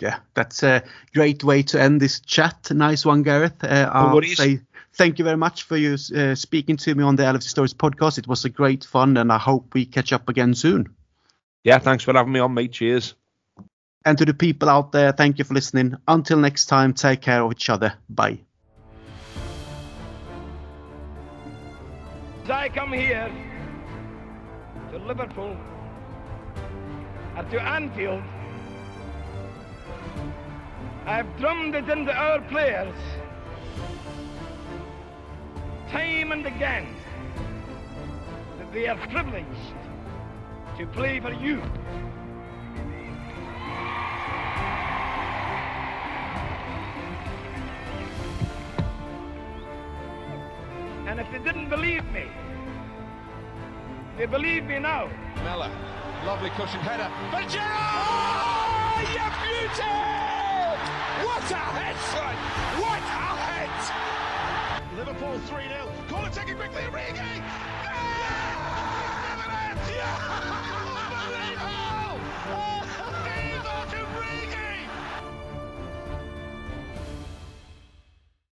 Yeah, that's a great way to end this chat. Nice one, Gareth. Uh, I'll say thank you very much for you uh, speaking to me on the LFC Stories podcast. It was a great fun, and I hope we catch up again soon. Yeah, thanks for having me on, mate. Cheers. And to the people out there, thank you for listening. Until next time, take care of each other. Bye. As I come here to Liverpool or to Anfield, I've drummed it into our players time and again that they are privileged to play for you. And if they didn't believe me, they believe me now. Mellor, lovely cushion header. But Gerrard! Oh, you beauty! What a head! What a head! Liverpool 3 0. Corner taken quickly, Origi! Yeah! yeah!